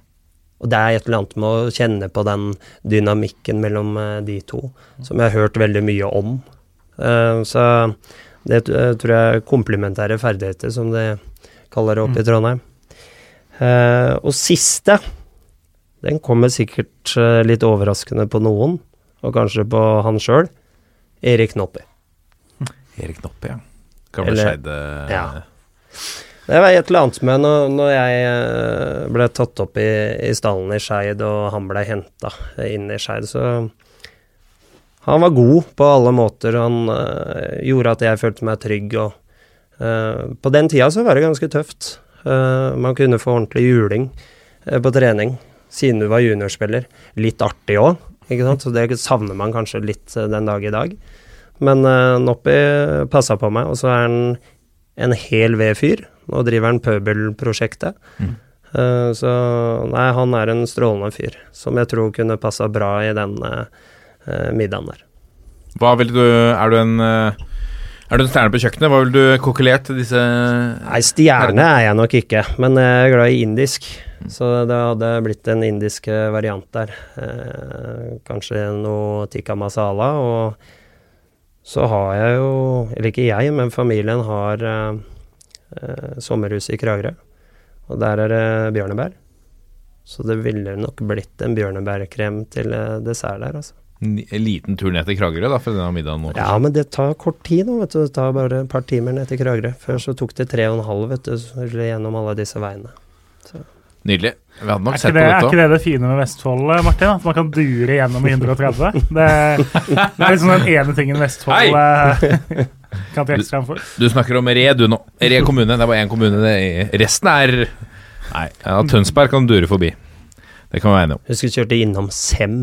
Og det er et eller annet med å kjenne på den dynamikken mellom uh, de to, som jeg har hørt veldig mye om. Uh, så det tror jeg er komplementære ferdigheter, som de kaller det oppe i Trondheim. Eh, og siste, den kommer sikkert litt overraskende på noen, og kanskje på han sjøl. Erik Noppi. Erik Noppe, ja. Gamle Skeide Ja. Det var et eller annet med når, når jeg eh, ble tatt opp i, i stallen i Skeid, og han ble henta inn i Skeid, så Han var god på alle måter. Han eh, gjorde at jeg følte meg trygg, og eh, På den tida så var det ganske tøft. Uh, man kunne få ordentlig juling uh, på trening, siden du var juniorspiller. Litt artig òg, ikke sant. Så det savner man kanskje litt eh, den dag i dag. Men uh, Noppi passa på meg, og så er han en hel ved-fyr. Nå driver han Pøbel-prosjektet. Mm. Uh, så nei, han er en strålende fyr, som jeg tror kunne passa bra i den eh, middagen der. Hva vil du Er du en Er du en stjerne på kjøkkenet? Hva vil du kokkelert til disse Nei, stjerne er jeg nok ikke, men jeg er glad i indisk. Så det hadde blitt en indisk eh, variant der. Eh, kanskje noe tikka masala. Og så har jeg jo, eller ikke jeg, men familien har eh, sommerhus i Kragerø. Og der er det bjørnebær. Så det ville nok blitt en bjørnebærkrem til dessert der, altså. En liten tur ned til Kragerø da, for denne middagen nå? Ja, men det tar kort tid nå, vet du. Det tar bare et par timer ned til Kragerø. Før så tok det tre og en halv, vet du, gjennom alle disse veiene. Nydelig. Vi hadde nok Er sett det, på er ikke det det fine med Vestfold, Martin? At man kan dure gjennom i 130? Det, det er liksom den ene tingen Vestfold Hei! kan trekke seg for. Du snakker om Re, du nå. Re kommune. Det er bare én kommune. Det, resten er Nei. Ja, Tønsberg kan dure forbi. Det kan vi være enige om. Husker vi kjørte innom Sem.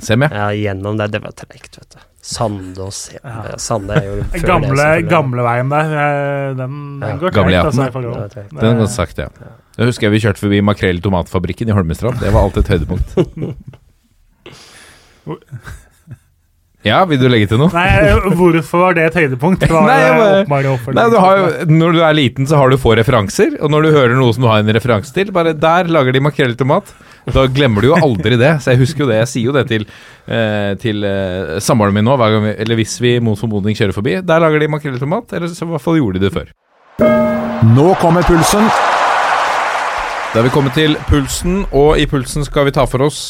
Sem, ja. Ja, gjennom der. Det var treigt, vet du. Sande og Sem. Ja. Sande er jo før Gamle, det. gamleveien der, den, den, Ja. den går Gamle tregt. Altså, E18. i forhold. Det var tregt. Den er godt sagt, ja. Jeg husker jeg vi kjørte forbi Makrell i tomatfabrikken i Holmestrand. Det var alltid et høydepunkt. Ja, vil du legge til noe? Nei, hvorfor var det et høydepunkt? Nei, men, Nei, du har jo, Når du er liten, så har du få referanser. Og når du hører noe som du har en referanse til, bare der lager de makrell i tomat. Da glemmer du jo aldri det. Så jeg husker jo det. Jeg sier jo det til, eh, til eh, samboeren min nå, vi, eller hvis vi mot formodning kjører forbi. Der lager de makrell i tomat. Eller så i hvert fall gjorde de det før. Nå kommer pulsen. Da er vi kommet til pulsen, og i pulsen skal vi ta for oss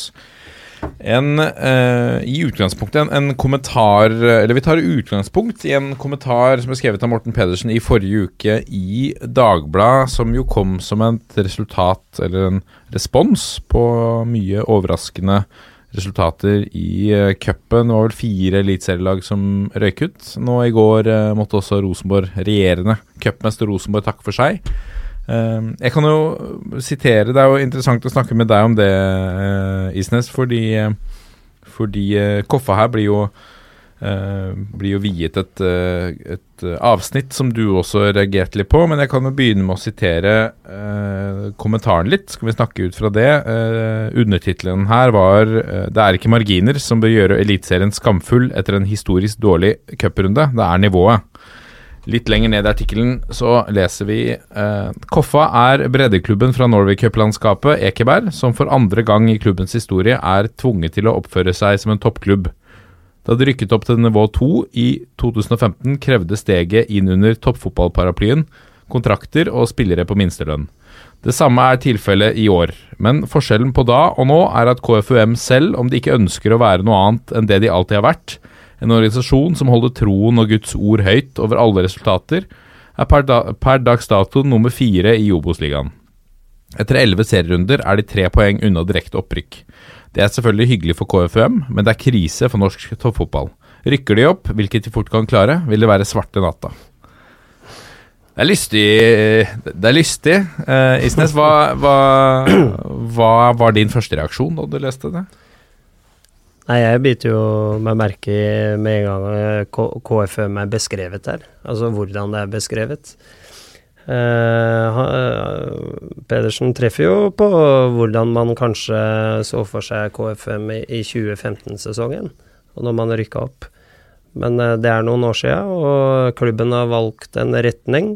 en eh, I utgangspunktet en, en kommentar Eller vi tar utgangspunkt i en kommentar som er skrevet av Morten Pedersen i forrige uke i Dagbladet, som jo kom som et resultat, eller en respons, på mye overraskende resultater i uh, cupen. Det var vel fire eliteserielag som røyk ut. Nå i går uh, måtte også Rosenborg, regjerende cupmester Rosenborg, takke for seg. Uh, jeg kan jo sitere Det er jo interessant å snakke med deg om det, uh, Isnes, fordi, uh, fordi Koffa her blir jo blir jo viet et, et, avsnitt som du også reagerte litt på. Men jeg kan jo begynne med å sitere kommentaren litt. Skal vi snakke ut fra det? undertittelen her var 'Det er ikke marginer som bør gjøre Eliteserien skamfull etter en historisk dårlig cuprunde. Det er nivået'. Litt lenger ned i artikkelen så leser vi eh, Koffa er breddeklubben fra Norway Cup-landskapet Ekeberg, som for andre gang i klubbens historie er tvunget til å oppføre seg som en toppklubb. Da de rykket opp til nivå 2 i 2015, krevde steget inn under toppfotballparaplyen kontrakter og spillere på minstelønn. Det samme er tilfellet i år, men forskjellen på da og nå er at KFUM selv, om de ikke ønsker å være noe annet enn det de alltid har vært, en organisasjon som holder troen og Guds ord høyt over alle resultater, er per, da, per dags dato nummer fire i Obos-ligaen. Etter elleve serierunder er de tre poeng unna direkte opprykk. Det er selvfølgelig hyggelig for KFUM, men det er krise for norsk toppfotball. Rykker de opp, hvilket de fort kan klare, vil det være svarte natta. Det er lystig. Det er lystig. Uh, Isnes, hva, hva, hva var din første reaksjon da du leste det? Nei, jeg biter jo meg merke i med en gang eh, KFM er beskrevet der. Altså hvordan det er beskrevet. Uh, Pedersen treffer jo på hvordan man kanskje så for seg KFM i, i 2015-sesongen, og når man rykka opp. Men uh, det er noen år siden, og klubben har valgt en retning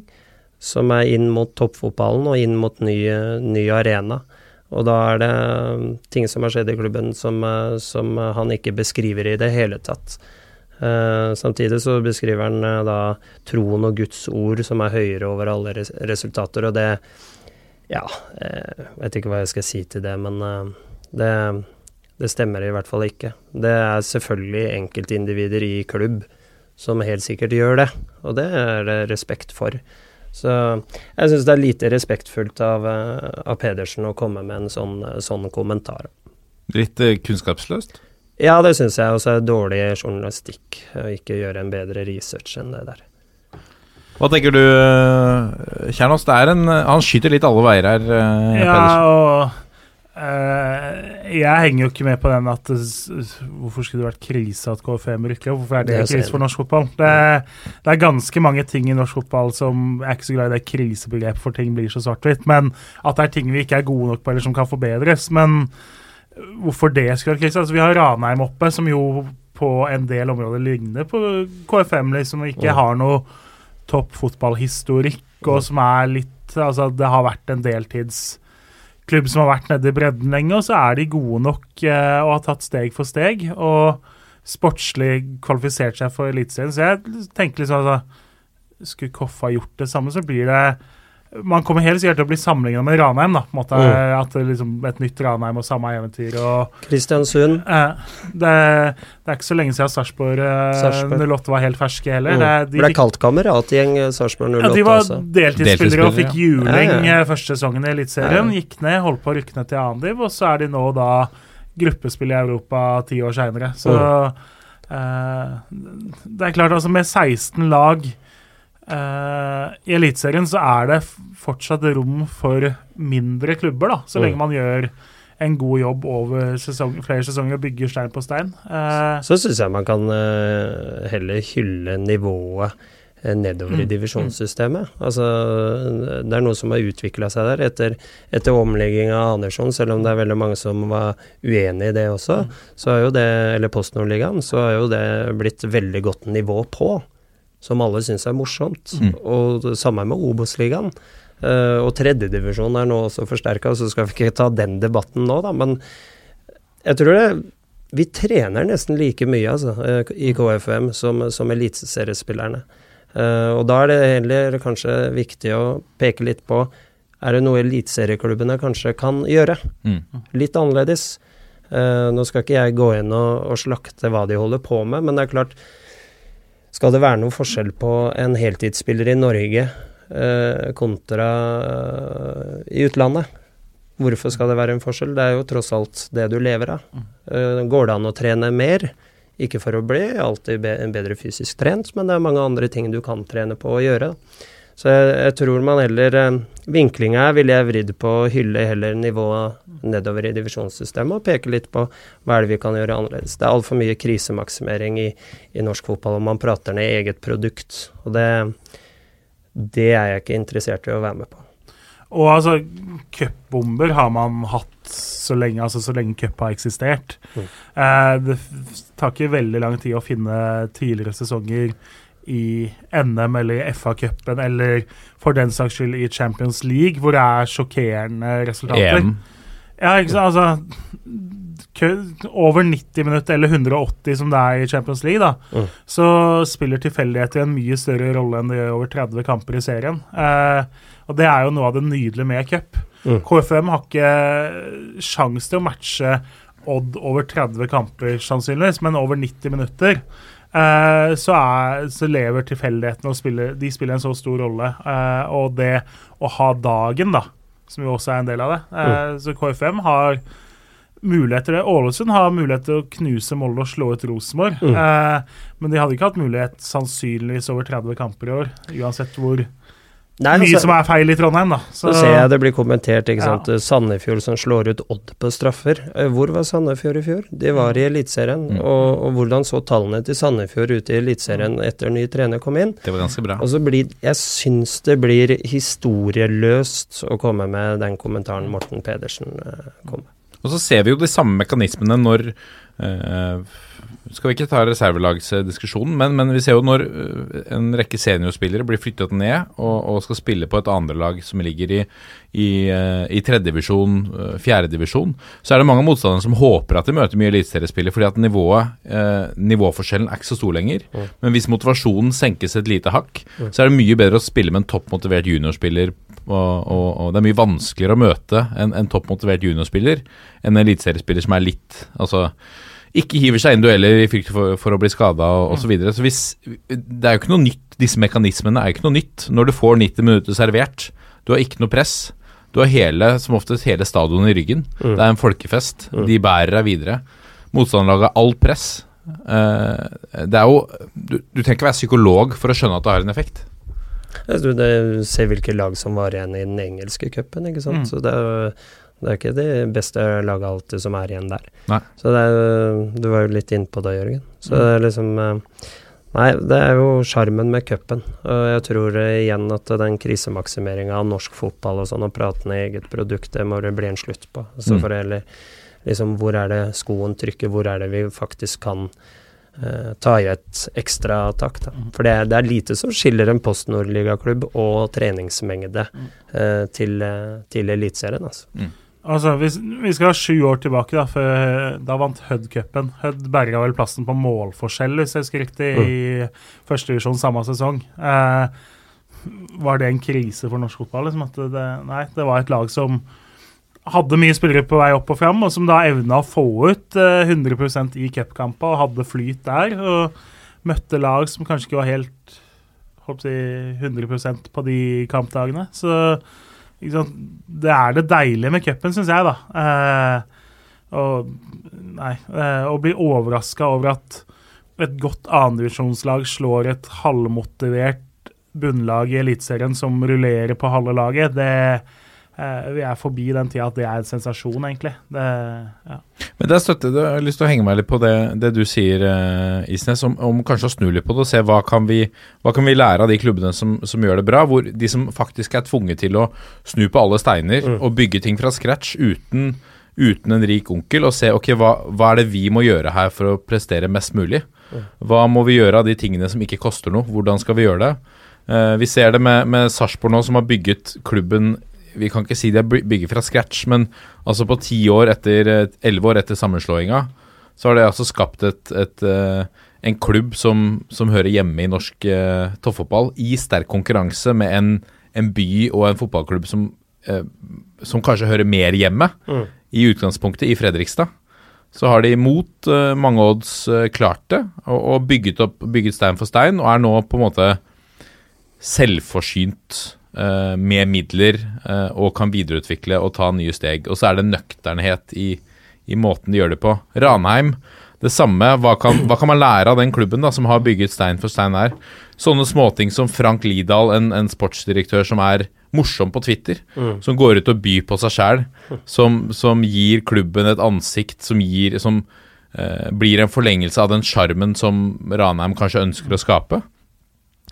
som er inn mot toppfotballen og inn mot ny, ny arena. Og da er det um, ting som har skjedd i klubben som, uh, som han ikke beskriver i det hele tatt. Uh, samtidig så beskriver han uh, da troen og Guds ord som er høyere over alle res resultater, og det Ja, jeg vet ikke hva jeg skal si til det, men uh, det, det stemmer i hvert fall ikke. Det er selvfølgelig enkeltindivider i klubb som helt sikkert gjør det, og det er det respekt for. Så jeg syns det er lite respektfullt av, eh, av, Pedersen å komme med en sånn, sånn kommentar. Litt uh, kunnskapsløst? Ja, det syns jeg. også er dårlig journalistikk å ikke gjøre en bedre research enn det der. Hva tenker du, eh, Kjernås? Han skyter litt alle veier her. ja, Pedersen. og Uh, jeg henger jo ikke med på den at Hvorfor skulle det vært krise at KFM rykker opp? Hvorfor er det, det krise for norsk fotball? Det, det, er ganske mange ting i norsk fotball som Jeg er ikke så glad i det krisebegrepet, for ting blir så svart-hvitt. Men at det er ting vi ikke er gode nok på, eller som kan forbedres. Men hvorfor det skulle være krise? Altså, vi har Ranheim oppe, som jo på en del områder ligner på KFM, liksom, ikke har noe topp fotballhistorikk, og som er litt Altså, det har vært en deltids klubb som har vært nede i bredden lenge, og så er de gode nok eh, og har tatt steg for steg. Og sportslig kvalifisert seg for Eliteserien. Så jeg tenker liksom altså, Skulle Koffa gjort det samme, så blir det man kommer helt sikkert til å bli sammenligna med Ranheim. da, på en måte, mm. At det liksom Et nytt Ranheim og samme eventyr. og Kristiansund. Eh, det, det, er ikke så lenge siden Sarpsborg eh, 08 var helt ferske heller. Mm. Det, de, ble kalt kameratgjeng eh, Sarpsborg 08. Ja, de var altså. deltidsspillere og fikk juling ja, ja. Eh, første sesongen i Eliteserien. Ja. Gikk ned, holdt på å rykke ned til annendiv, og så er de nå da gruppespill i Europa ti år seinere. Så mm. eh, det er klart, altså med 16 lag Uh, I Eliteserien så er det fortsatt rom for mindre klubber, da, så lenge mm. man gjør en god jobb over sesong, flere sesonger og bygger stein på stein. Uh, så syns jeg man kan uh, heller hylle nivået nedover i divisjonssystemet. Mm. Altså, det er noe som har utvikla seg der etter, etter omlegginga av Andersson, selv om det er veldig mange som var uenig i det også. Mm. Så har jo det, eller Post Nord-ligaen, så har jo det blitt veldig godt nivå på som alle syns er morsomt. Mm. Og det samme med Obos-ligaen. Uh, og tredjedivisjon er nå også forsterka, så skal vi ikke ta den debatten nå, da. Men jeg tror det Vi trener nesten like mye altså, uh, i KFM som, som eliteseriespillerne. Uh, og da er det heller kanskje viktig å peke litt på er det noe eliteserieklubbene kanskje kan gjøre. Mm. Litt annerledes. Uh, nå skal ikke jeg gå inn og, og slakte hva de holder på med, men det er klart Skal det være noe forskjell på en heltidsspiller i Norge eh, kontra eh, i utlandet? Hvorfor skal det være en forskjell? Det er jo tross alt det du lever av. Eh, går det an å trene mer? Ikke for å bli alltid be bedre fysisk trent, men det er mange andre ting du kan trene på å gjøre. Så jeg, jeg tror man heller eh, Vinklinga her ville jeg vridd på å hylle heller nivået nedover i divisjonssystemet og peke litt på hva er det vi kan gjøre annerledes. Det er altfor mye krisemaksimering i, i norsk fotball, om man prater ned eget produkt. Og det, det er jeg ikke interessert i å være med på. Og altså, cupbomber har man hatt så lenge, altså så lenge cup har eksistert. Mm. Eh, det tar ikke veldig lang tid å finne tidligere sesonger i NM eller i FA-cupen eller for den saks skyld i Champions League, hvor det er sjokkerende resultater. EM. Ja, ikke sant, altså Over 90 minutter, eller 180 som det er i Champions League, da, Mm. så spiller tilfeldigheter en mye større rolle enn det gjør over 30 kamper i serien. Eh, og det er jo noe av det nydelige med cup. Mm. KFM har ikke sjans til å matche Odd over 30 kamper, sannsynligvis, men over 90 minutter. Eh, så, er, så lever tilfeldighetene og spiller, de spiller en så stor rolle. Uh, og det å ha dagen, da, som jo også er en del av det. Eh, Så KFM har muligheter. Ålesund har mulighet til å knuse Molde og slå ut Rosenborg. Mm. Men de hadde ikke hatt mulighet sannsynligvis over 30 kamper i år, uansett hvor Nei, mye altså- som er feil i Trondheim, da. Så ser jeg det blir kommentert, ikke Ja. sant. Sandefjord som slår ut Odd på straffer. Eh, Hvor var Sandefjord i fjor? De var i Eliteserien. Mm. Og, og hvordan så tallene til Sandefjord ute i Eliteserien etter ny trener kom inn? Det var ganske bra. Og så blir Jeg syns det blir historieløst å komme med den kommentaren Morten Pedersen eh, kom med. Og så ser vi jo de samme mekanismene når eh, Skal vi ikke ta reservelagsdiskusjonen, men, men vi ser jo når eh, en rekke seniorspillere blir flyttet ned og, og skal spille på et andrelag som ligger i, i, uh, i tredjedivisjon, uh, fjerdedivisjon, så er det mange motstandere som håper at de møter mye eliteseriespillere, fordi at nivået, eh, nivåforskjellen er ikke så stor lenger. Mm. Men hvis motivasjonen senkes et lite hakk, Mm. så er det mye bedre å spille med en toppmotivert juniorspiller og, og, og det er mye vanskeligere å møte en, en toppmotivert juniorspiller enn en eliteseriespiller som er litt Altså ikke hiver seg inn dueller i frykt for, for å bli skada osv. Så, videre. så hvis, det er jo ikke noe nytt, disse mekanismene er jo ikke noe nytt. Når du får 90 minutter servert, du har ikke noe press. Du har hele, som oftest hele stadionet i ryggen. Mm. Det er en folkefest. Mm. De bærer deg videre. Motstanderlaget har alt press. Eh, det er jo du, du trenger ikke være psykolog for å skjønne at det har en effekt. Du ser hvilke lag som var igjen i den engelske cupen, ikke sant. Mm. Så det er, jo- det er ikke de beste laga alltid som er igjen der. Nei. Så det er, du var jo litt innpå det, Jørgen. Så det er liksom eh, Nei, det er jo sjarmen med cupen. Og jeg tror eh, igjen at den krisemaksimeringa av norsk fotball og sånn, og praten i eget produkt, det må det bli en slutt på. Så Mm. for heller liksom Hvor er det skoen trykker? Hvor er det vi faktisk kan eh, ta i et ekstra tak, da. For det er, det er lite som skiller en Post Nord-ligaklubb og treningsmengde eh, til, eh, til Eliteserien, altså. Altså, hvis, Vi skal sju år tilbake, da, for da vant Hødd cupen. Hødd berga vel plassen på målforskjell, hvis jeg husker riktig, i førstedivisjon samme sesong. Eh, var det en krise for norsk fotball? Liksom, at det, nei, det var et lag som hadde mye spillere på vei opp og fram, og som da evna å få ut eh, 100% i cupkamper og hadde flyt der. Og møtte lag som kanskje ikke var helt holdt på å si, 100% på de kampdagene. Så? Det er det deilige med cupen, syns jeg, da. Eh, og nei, eh, å bli overraska over at et godt annendivisjonslag slår et halvmotivert bunnlag i Eliteserien som rullerer på halve laget, det Vi er forbi den tida at det er en sensasjon, egentlig. Det, ja. Men der støtter jeg, jeg har lyst til å henge meg litt på det, det du sier, eh, Isnes, om, om kanskje å snu litt på det og se hva kan vi, hva kan vi lære av de klubbene som, som gjør det bra, hvor de som faktisk er tvunget til å snu på alle steiner Mm. og bygge ting fra scratch uten, uten en rik onkel, og se ok, hva, hva er det vi må gjøre her for å prestere mest mulig? Hva må vi gjøre av de tingene som ikke koster noe? Hvordan skal vi gjøre det? Eh, vi ser det med, med Sarpsborg nå, som har bygget klubben Vi kan ikke si de er bygget fra scratch, men altså på ti år etter eh, Elleve år etter sammenslåinga, så har det altså skapt et, et, eh, en klubb som, som hører hjemme i norsk eh, toppfotball, i sterk konkurranse med en, en by og en fotballklubb som eh, som kanskje hører mer hjemme Mm. i utgangspunktet i Fredrikstad, så har de mot eh, mange odds eh, klart det, og, og bygget opp bygget stein for stein, og er nå på en måte selvforsynt med midler eh, og kan videreutvikle og ta nye steg. Og så er det nøkternhet i, i måten de gjør det på. Ranheim, det samme. Hva kan, hva kan man lære av den klubben da, som har bygget stein for stein her? Sånne småting som Frank Lidahl, en, en sportsdirektør som er morsom på Twitter, som går ut og byr på seg sjæl, som, som gir klubben et ansikt, som, gir, som eh, blir en forlengelse av den sjarmen som Ranheim kanskje ønsker å skape.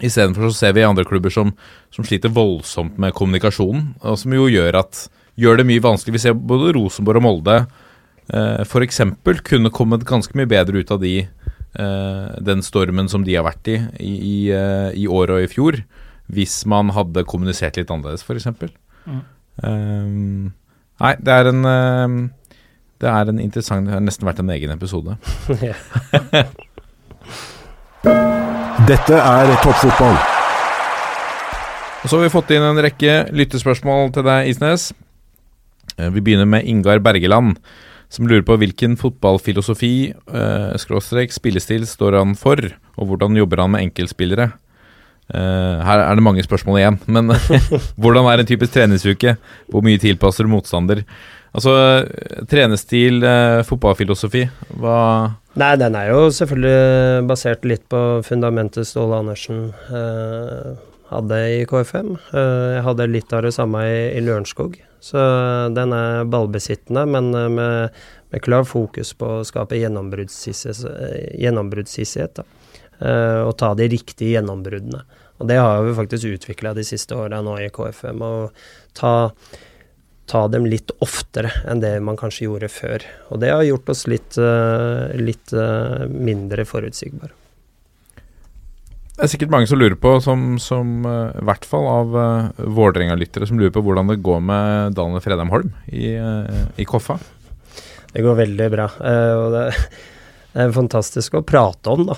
Istedenfor så ser vi andre klubber som, som sliter voldsomt med kommunikasjonen, og som jo gjør, at, gjør det mye vanskelig. Vi ser både Rosenborg og Molde eh, f.eks. kunne kommet ganske mye bedre ut av de, eh, den stormen som de har vært i i, i, eh, i år og i fjor, hvis man hadde kommunisert litt annerledes, f.eks. Mm. Um, nei, det er en eh, Det er en interessant Det har nesten vært en egen episode. Dette er toppfotball. Og så har vi fått inn en rekke lyttespørsmål til deg, Isnes. Eh, Vi begynner med Ingar Bergeland, som lurer på hvilken fotballfilosofi, eh, skråstrek, spillestil står han for, og hvordan jobber han med enkeltspillere? Eh, her er det mange spørsmål igjen, men hvordan er en typisk treningsuke? Hvor mye tilpasser motstander? Altså, trenestil, eh, fotballfilosofi, hva Nei, den er jo selvfølgelig basert litt på fundamentet Ståle Andersen eh, hadde i KFM. Eh, jeg hadde litt av det samme i, i Lørenskog. Så den er ballbesittende, men eh, med, med klar fokus på å skape gjennombruddshissighet. eh. Eh, og ta de riktige gjennombruddene. Og det har vi faktisk utvikla de siste åra nå i KFM. Å ta ta dem litt oftere enn det man kanskje gjorde før. Og det har gjort oss litt, eh, litt eh, mindre forutsigbare. Det er sikkert mange som lurer på, som, som eh, i hvert fall av uh, Vålerenga-lyttere, som lurer på hvordan det går med Daniel Fredheim Holm i, i Koffa. Det går veldig bra. Uh, og det, det er fantastisk å prate om, da.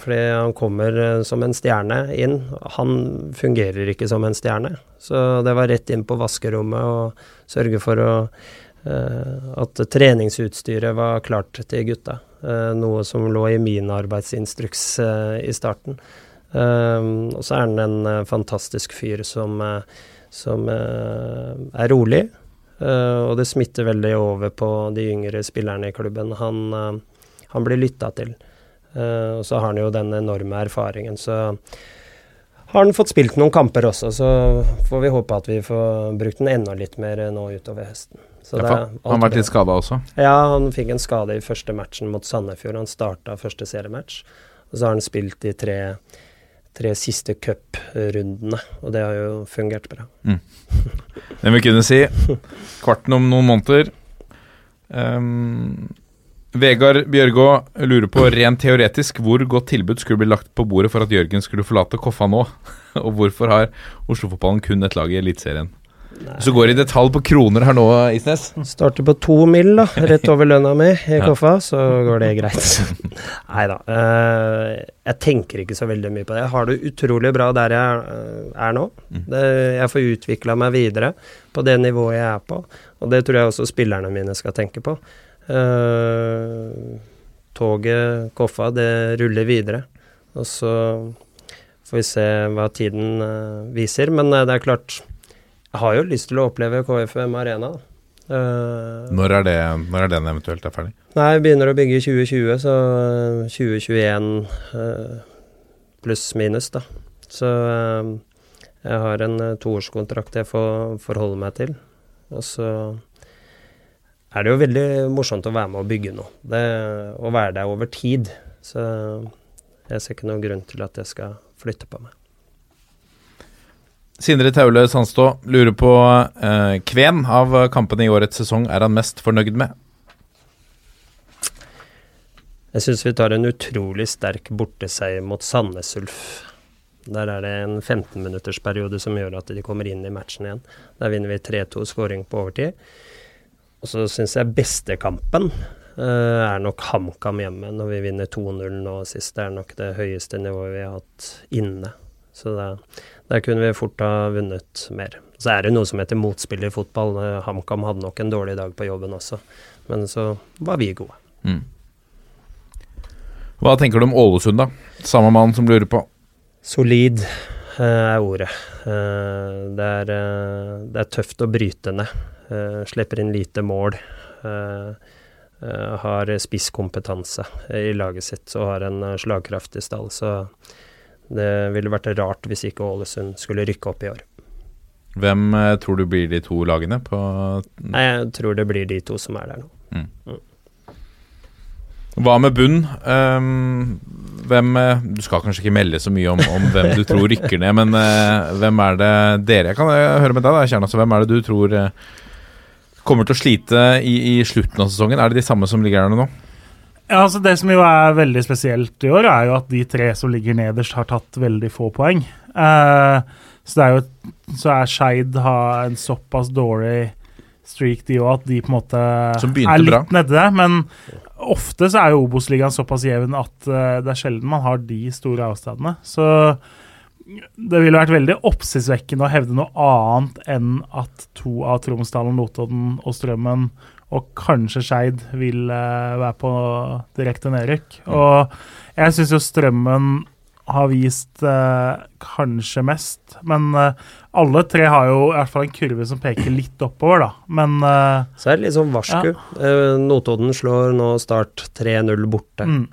Fordi han kommer eh, som en stjerne inn. Han fungerer ikke som en stjerne. Så det var rett inn på vaskerommet og sørge for å, eh, at treningsutstyret var klart til gutta. Eh, noe som lå i min arbeidsinstruks i starten. Og så er han en fantastisk fyr som, som er rolig. Og det smitter veldig over på de yngre spillerne i klubben. Han, han blir lytta til. Uh, og så har han jo den enorme erfaringen, så har han fått spilt noen kamper også, så får vi håpe at vi får brukt den enda litt mer nå utover høsten. Så Ja, han har vært litt skada også. Ja, han fikk en skade i første matchen mot Sandefjord. Han starta første seriematch. Og så har han spilt de tre, tre siste cuprundene, og det har jo fungert bra. Det vi kunne si. Kvarten om noen måneder. Ehm, Vegard Bjørgå lurer på rent teoretisk hvor godt tilbud skulle bli lagt på bordet for at Jørgen skulle forlate Koffa nå, og hvorfor har Oslo-fotballen kun et lag i Eliteserien? Så går det i detalj på kroner her nå, Isnes Starter på to mil, da, rett over lønna mi i Ja. Koffa, så går det greit. Nei da. eh, jeg tenker ikke så veldig mye på det. Jeg har det utrolig bra der jeg eh, er nå. Mm. Jeg får utvikla meg videre på det nivået jeg er på, og det tror jeg også spillerne mine skal tenke på. Eh, toget, Koffa, det ruller videre. Og så får vi se hva tiden uh, viser. Men uh, det er klart, jeg har jo lyst til å oppleve KFM Arena. Når er, det, når er den eventuelt er ferdig? Nei, vi begynner å bygge i 2020, så eh, 2021 eh, pluss minus, da. Så jeg har en toårskontrakt jeg får forholde meg til. Og så er det jo veldig morsomt å være med å bygge noe. Det, å være der over tid. Så jeg ser ikke noen grunn til at jeg skal flytte på meg. Sindre Taule Sandstå lurer på eh, hvem av kampene i årets sesong er han mest fornøyd med? Jeg syns vi tar en utrolig sterk borteseier mot Sandnes Ulf. Der er det en 15-minuttersperiode som gjør at de kommer inn i matchen igjen. Der vinner vi 3-2 scoring på overtid. Og så syns jeg beste kampen eh, er nok HamKam hjemme, når vi vinner 2-0 nå sist. Det er nok det høyeste nivået vi har hatt inne. Så det, der kunne vi fort ha vunnet mer. Så er det noe som heter motspill i fotball. HamKam hadde nok en dårlig dag på jobben også, men så var vi gode. Mm. Hva tenker du om Ålesund, da? Samme mann som lurer på. Solid uh, er ordet. Uh, det, er, det er tøft å bryte ned. Eh, slipper inn lite mål. Eh, eh, har spisskompetanse i laget sitt og har en slagkraftig stall. Så det ville vært rart hvis ikke Ålesund skulle rykke opp i år. Hvem tror du blir de to lagene på Nei, jeg tror det blir de to som er der nå. Hva med bunn? Um, hvem Du skal kanskje ikke melde så mye om, om hvem du tror rykker ned, men uh, hvem er det dere Jeg kan høre med deg, da, Kjerna. Hvem er det du tror eh, kommer til å slite i, i slutten av sesongen? Er det de samme som ligger der nå? Ja, altså Det som jo er veldig spesielt i år, er jo at de tre som ligger nederst, har tatt veldig få poeng. Uh, så det er jo så er Skeid har en såpass dårlig streak, de òg, at de på en måte er litt der. Men ofte så er jo Obos-ligaen såpass jevn at uh, det er sjelden man har de store avstandene. Så det ville vært veldig oppsiktsvekkende å hevde noe annet enn at to av Tromsdalen, Notodden og Strømmen og kanskje Skeid vil eh, være på direkte nedrykk. Og jeg syns jo Strømmen har vist eh, kanskje mest, men eh, alle tre har jo i hvert fall en kurve som peker litt oppover, da. Men eh, Så er det litt sånn varsku. Eh, Notodden slår nå Start 3-0 borte. mm,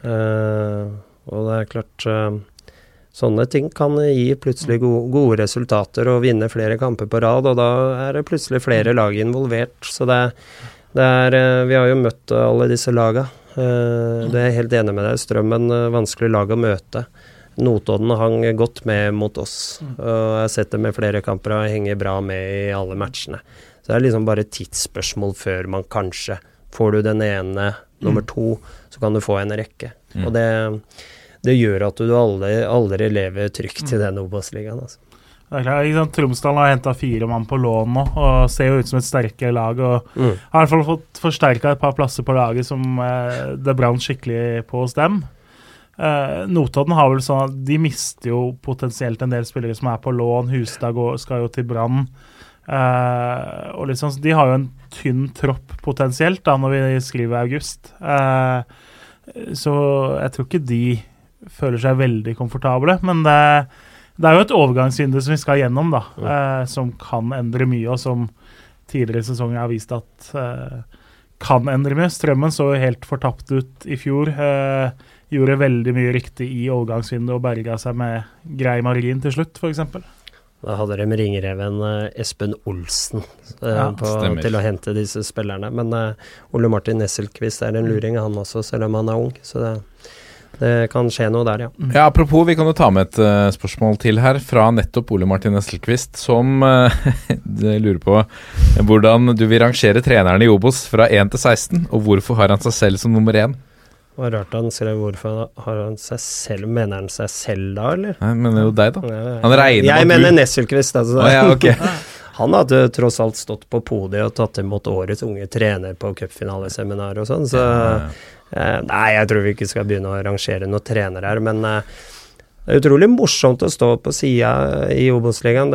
Eh, og det er klart Sånne ting kan gi plutselig go gode resultater og vinne flere kamper på rad, og da er det plutselig flere lag involvert. Så det, det er eh, Vi har jo møtt alle disse laga. Eh, det er jeg helt enig med deg. Strømmen eh, vanskelig lag å møte. Notodden hang godt med mot oss. Og jeg har sett dem med flere kamper og henger bra med i alle matchene. Så det er liksom bare tidsspørsmål før man kanskje Får du den ene nummer to, så kan du få en rekke. Og det, det gjør at du aldri, aldri lever trygt i den Obos-ligaen. Altså. det er klart. Tromsdalen har henta fire mann på lån nå og ser jo ut som et sterkere lag. og Mm. Har i hvert fall fått forsterka et par plasser på laget som eh, det brant skikkelig på hos dem. Eh, Notodden har vel sånn at de mister jo potensielt en del spillere som er på lån. Hustad går, skal jo til Brann. Eh, og liksom, de har jo en tynn tropp potensielt da når vi skriver august. Eh, så jeg tror ikke de føler seg veldig komfortable. Men det, det er jo et overgangsvindu som vi skal gjennom, da. Eh, som kan endre mye, og som tidligere sesonger har vist at eh, kan endre mye. Strømmen så jo helt fortapt ut i fjor. Eh, gjorde veldig mye riktig i overgangsvinduet og berga seg med grei margin til slutt, f.eks. Da hadde de ringreven eh, Espen Olsen eh, Ja, på, til å hente disse spillerne. Men eh, Ole Martin Nesselquist er en luring, han også, selv om han er ung. Så det, det kan skje noe der, ja. Ja, Apropos, vi kan jo ta med et uh, spørsmål til her fra nettopp Ole Martin Esselquist, som uh, lurer på hvordan du vil rangere trenerne i Obos fra 1 til 16, og hvorfor har han seg selv som nummer 1? Det var rart han skrev hvorfor har han seg selv Mener han seg selv da, eller? Nei, men det er jo deg, da. Ja, Han regner med Jeg at du- mener Nesselquist, altså. Ah, ja, okay. Han hadde tross alt stått på podiet og tatt imot årets unge trener på cupfinaleseminar og sånn, så eh, Nei, jeg tror vi ikke skal begynne å rangere noen trenere her, men eh, det er utrolig morsomt å stå på sida i Obos-ligaen.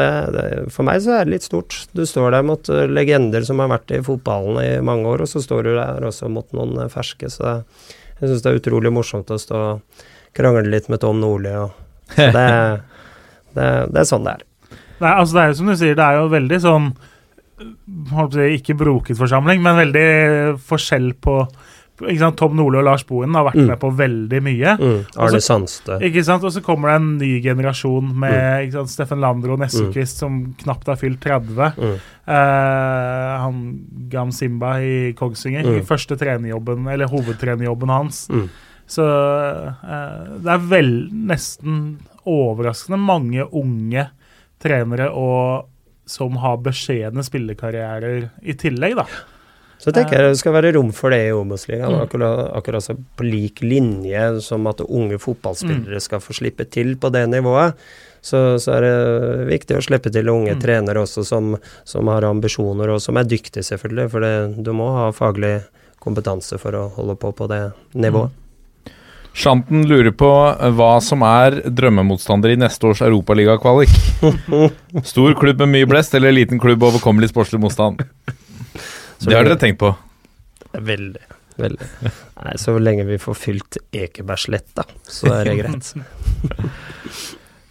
For meg så er det litt stort. Du står der mot eh, legender som har vært i fotballen i mange år, og så står du der også mot noen eh, ferske. Så jeg syns det er utrolig morsomt å stå og krangle litt med Tom Nordli. Det, det, det er sånn det er. Nei, altså det er jo som du sier, det er jo veldig sånn Ikke broket forsamling, men veldig forskjell på? Tom Nordli og Lars Bohin har vært Mm. med på veldig mye. Mm, Arne Sandstø. Og så kommer det en ny generasjon med Mm. Steffen Landro og Nesselquist som knapt har fylt 30. Mm. Eh, han Gam Simba i Kongsvinger, Mm. i første trenerjobben, eller hovedtrenerjobben hans. Mm. Så eh, det er vel nesten overraskende mange unge trenere og som har beskjedne spillekarrierer i tillegg, da. Så tenker jeg det skal være rom for det i Obos-ligaen. Mm. Akkurat, akkurat så på lik linje som at unge fotballspillere skal få slippe til på det nivået. Så, så er det viktig å slippe til unge Mm. trenere også som, som har ambisjoner, og som er dyktige, selvfølgelig. For det, du må ha faglig kompetanse for å holde på på det nivået. Shanten lurer på eh, hva som er drømmemotstander i neste års Europaligakvalik. Stor klubb med mye blest eller liten klubb overkommelig sportslig motstand? Det har dere tenkt på. Veldig. Veldig. Nei, så lenge vi får fylt Ekebergsletta, så er det greit.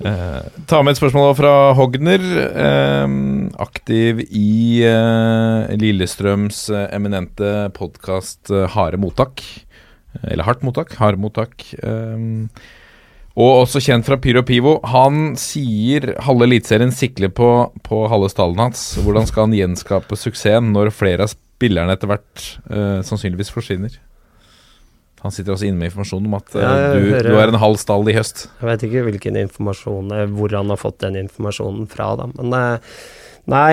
Eh, ta med et spørsmål fra Hogner. Eh, aktiv i eh, Lillestrøms eh, eminente podkast eh, Harde mottak. Eller Hardt mottak. Harde mottak. Eh, og også kjent fra Pyro Pivo. Han sier halve Eliteserien sikler på, på halve stallen hans. Hvordan skal han gjenskape suksessen når flere av spillerne etter hvert uh, sannsynligvis forsvinner? Han sitter også inne med informasjon om at uh, Ja, du, hører- du er en halv stall i høst. Jeg vet ikke hvilken informasjon, eh, hvor han har fått den informasjonen fra, da. Men uh, nei,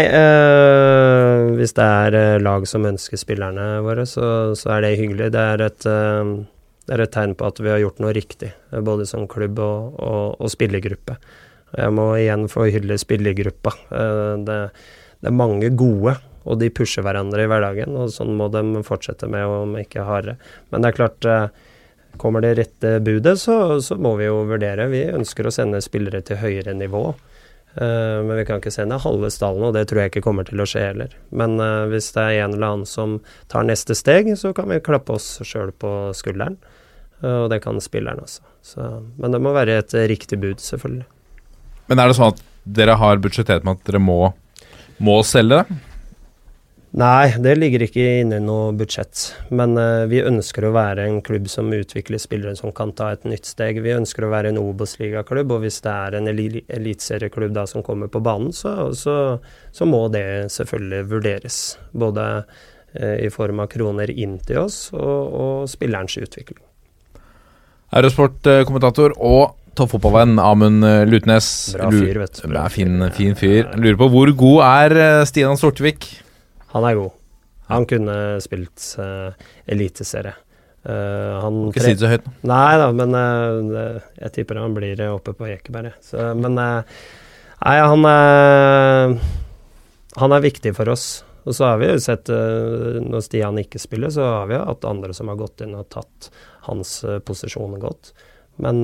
hvis det er lag som ønsker spillerne våre, så, så er det hyggelig. Det er, et, det er et tegn på at vi har gjort noe riktig, både som klubb og, og, og spillergruppe. Jeg må igjen få hylle spillergruppa. Det, det er mange gode, og de pusher hverandre i hverdagen, og sånn må de fortsette med, om ikke hardere. Men det er klart eh, Kommer det rette budet, så, så må vi jo vurdere. Vi ønsker å sende spillere til høyere nivå. Eh, men vi kan ikke sende halve stallen, og det tror jeg ikke kommer til å skje heller. Men eh, hvis det er en eller annen som tar neste steg, så kan vi klappe oss sjøl på skulderen. Og det kan spilleren også. Så, men det må være et riktig bud, selvfølgelig. Men er det sånn at dere har budsjettert med at dere må, må selge det? Nei, det ligger ikke inne i noe budsjett. Men uh, vi ønsker å være en klubb som utvikler spillere som kan ta et nytt steg. Vi ønsker å være en Obos-ligaklubb, og hvis det er en eli eliteserieklubb da som kommer på banen, så, så, så må det selvfølgelig vurderes. Både uh, i form av kroner inn til oss og, og spillerens utvikling. Eurosport-kommentator og toppfotballvenn Amund eh, Lutnes. Bra fyr, vet du. Bra fin, fin fyr. Lurer på hvor god er Stian Stortvik? Han er god. Han kunne spilt uh, eliteserie. Uh, han Ikke si det så høyt nå. Nei da, men uh, jeg tipper han blir oppe på Ekeberg. jeg. Så, men uh, nei, han er Han er viktig for oss. Og så har vi jo sett, når Stian ikke spiller, så har vi jo hatt andre som har gått inn og tatt hans posisjon godt. Men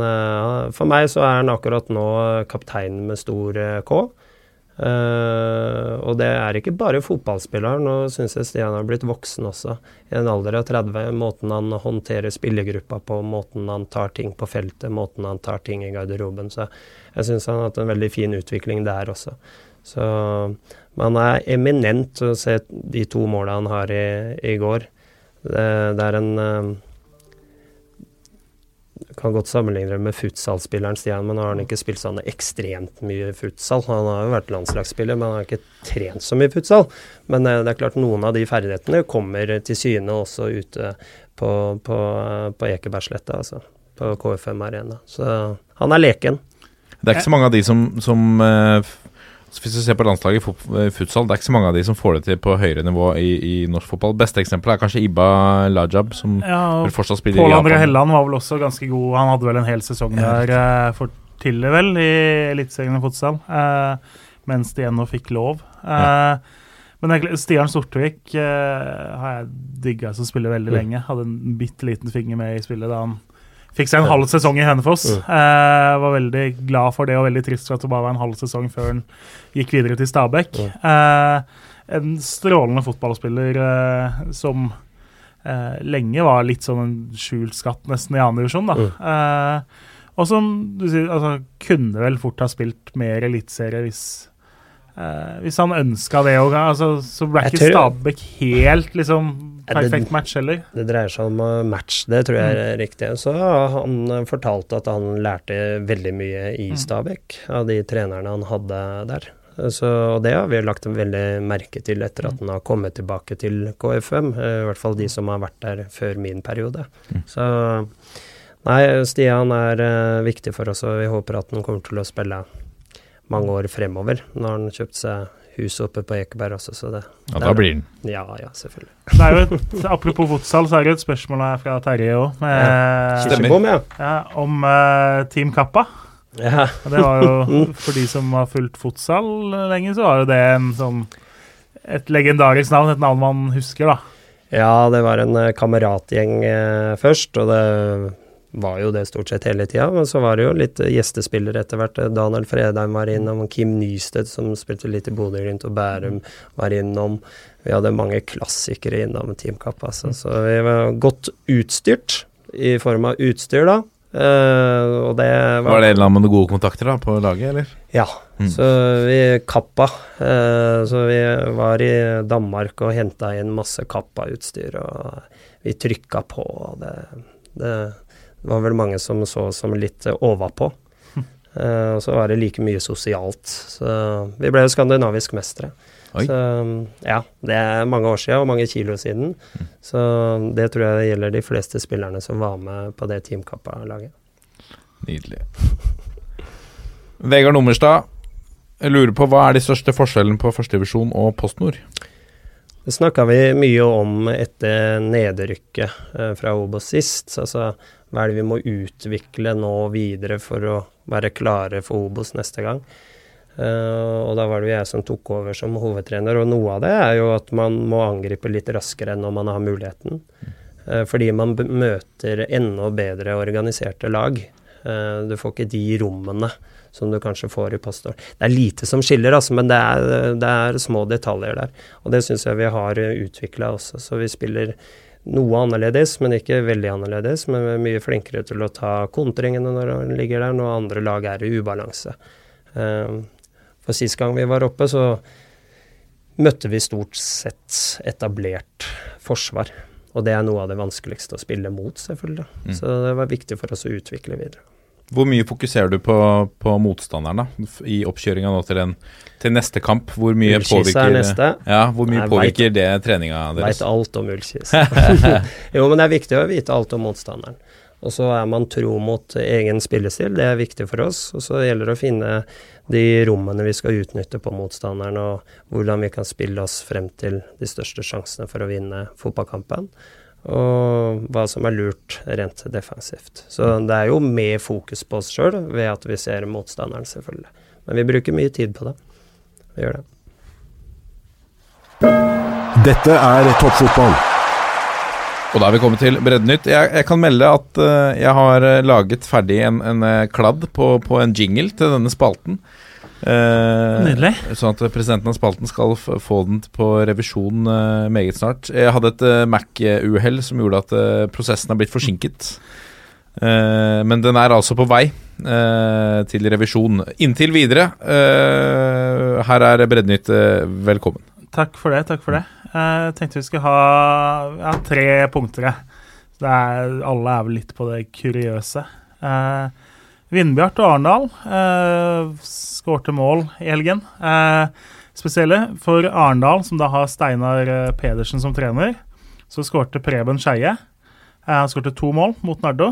for meg så er han akkurat nå kapteinen med stor K. Eh, og det er ikke bare fotballspilleren. Nå syns jeg Stian har blitt voksen også. I en alder av 30. Måten han håndterer spillergruppa på, måten han tar ting på feltet, måten han tar ting i garderoben. Så jeg syns han har hatt en veldig fin utvikling der også. Så men han er eminent å se de to måla han har i, i går. Det, det er en eh, kan godt sammenligne det med futsalspilleren Stian, men har han ikke spilt sånn ekstremt mye futsal. Han har jo vært landslagsspiller, men han har ikke trent så mye futsal. Men eh, det er klart noen av de ferdighetene kommer til syne også ute på, på, eh, på Ekebergsletta, altså. På KFM Arena. Så han er leken. Det er ikke så mange av de som, som eh, så Hvis du ser på landslaget i eh, futsal, det er ikke så mange av de som får det til på høyere nivå i, i norsk fotball. Beste eksempelet er kanskje Iba Lajab, som Ja, vel fortsatt spiller Pål i André Japan. Helland var vel også ganske god. Han hadde vel en hel sesong der eh, for tidlig, vel, i Eliteserien i futsal, eh, mens de ennå fikk lov. Eh, Men egentlig, Stian Sortevik eh, har jeg digga som spiller veldig lenge. Hadde en bitte liten finger med i spillet da han fikk seg en halv sesong i Hønefoss. Mm. Eh, var veldig glad for det og veldig trist for at det bare var en halv sesong før han gikk videre til Stabæk. Mm. Eh, en strålende fotballspiller eh, som eh, lenge var litt sånn en skjult skatt, nesten i annen divisjon. Mm. Og som du sier, altså, kunne vel fort ha spilt mer eliteserie hvis eh, hvis han ønska det òg. Altså, så ble ikke Stabæk helt liksom perfekt det- match heller. Det dreier seg om eh, match, det tror jeg er riktig. Så han eh, fortalte at han lærte veldig mye i Mm. Stabæk av de trenerne han hadde der. Så, og det har vi lagt veldig merke til etter at han har kommet tilbake til KFM. I hvert fall de som har vært der før min periode. Mm. Så nei, Stian er viktig for oss, og vi håper at han kommer til å spille mange år fremover. når han kjøpt seg hus oppe på Ekeberg også, så det Ja, da blir den. Ja, ja, selvfølgelig. Det er jo et, apropos fotsal, så er det et spørsmål her fra Terje òg, ja. ja, om uh, Team Kappa. ja. Og det var jo, For de som har fulgt fotsal lenge, så var jo det en sånn et legendarisk navn, et navn man husker, da. Ja, det var en eh, kameratgjeng eh, først, og det var jo det stort sett hele tida. Men så var det jo litt gjestespillere etter hvert. Daniel Fredheim var innom, Kim Nystedt som spilte litt i Bodø-Glimt, og Bærum var innom. Vi hadde mange klassikere innom Team Kapp, altså. Så vi var godt utstyrt, i form av utstyr, da. Uh, og det var, Var det en eller annen med gode kontakter da på laget, eller? Ja. Mm. Så vi kappa. Uh, så vi var i Danmark og henta inn masse kappa-utstyr, og vi trykka på. Og det, det var vel mange som så oss som litt overpå. Eh, og så var det like mye sosialt. Så vi ble jo skandinavisk mestere. Oi. Så ja, det er mange år siden og mange kilo siden. Så det tror jeg gjelder de fleste spillerne som var med på det Team Kappa-laget. Nydelig. Vegard Nummerstad, jeg lurer på hva er de største forskjellene på førstedivisjon og PostNord? Det snakka vi mye om etter nedrykket eh, fra Obos sist. Altså hva er det vi må utvikle nå videre for å være klare for Obos neste gang. Uh, og da var det jo jeg som tok over som hovedtrener, og noe av det er jo at man må angripe litt raskere når man har muligheten. Uh, fordi man møter enda bedre organiserte lag. Uh, du får ikke de rommene som du kanskje får i postår. Det er lite som skiller, altså, men det er, det er små detaljer der. Og det syns jeg vi har utvikla også. Så vi spiller noe annerledes, men ikke veldig annerledes. Men er mye flinkere til å ta kontringene når han ligger der, når andre lag er i ubalanse. Eh, For sist gang vi var oppe, så møtte vi stort sett etablert forsvar. Og det er noe av det vanskeligste å spille mot, selvfølgelig. Mm. Så det var viktig for oss å utvikle videre. Hvor mye fokuserer du på, på motstanderen da, i oppkjøringa til, til neste kamp? Hvor mye er påvirker, neste. ja, hvor mye Jeg påvirker det treninga deres? Veit alt om Ullkis. jo, men det er viktig å vite alt om motstanderen. Og så er man tro mot egen spillestil, det er viktig for oss. Og så gjelder det å finne de rommene vi skal utnytte på motstanderen, og hvordan vi kan spille oss frem til de største sjansene for å vinne fotballkampen. Og hva som er lurt rent defensivt. Så det er jo med fokus på oss sjøl ved at vi ser motstanderen, selvfølgelig. Men vi bruker mye tid på det. Vi gjør det. Dette er toppfotball. Og da er vi kommet til Breddenytt. Jeg, jeg kan melde at eh, jeg har eh, laget ferdig en, en eh, kladd på, på en jingle til denne spalten. Eh, Nydelig. Sånn at presidenten av spalten skal få den på revisjon eh, meget snart. Jeg hadde et eh, Mac-uhell som gjorde at prosessen har blitt forsinket. Eh, men den er altså på vei eh, til revisjon. Inntil videre. eh, her er Breddenytt. velkommen. Takk for det. takk for det. Jeg tenkte vi skulle ha ja, tre punkter. Det er, alle er vel litt på det kuriøse. Eh, Vindbjart og Arendal eh, skårte mål i helgen. Eh, spesielle for Arendal, som da har Steinar eh, Pedersen som trener. Så skårte Preben Skeie. Eh, han skårte to mål mot Nardo.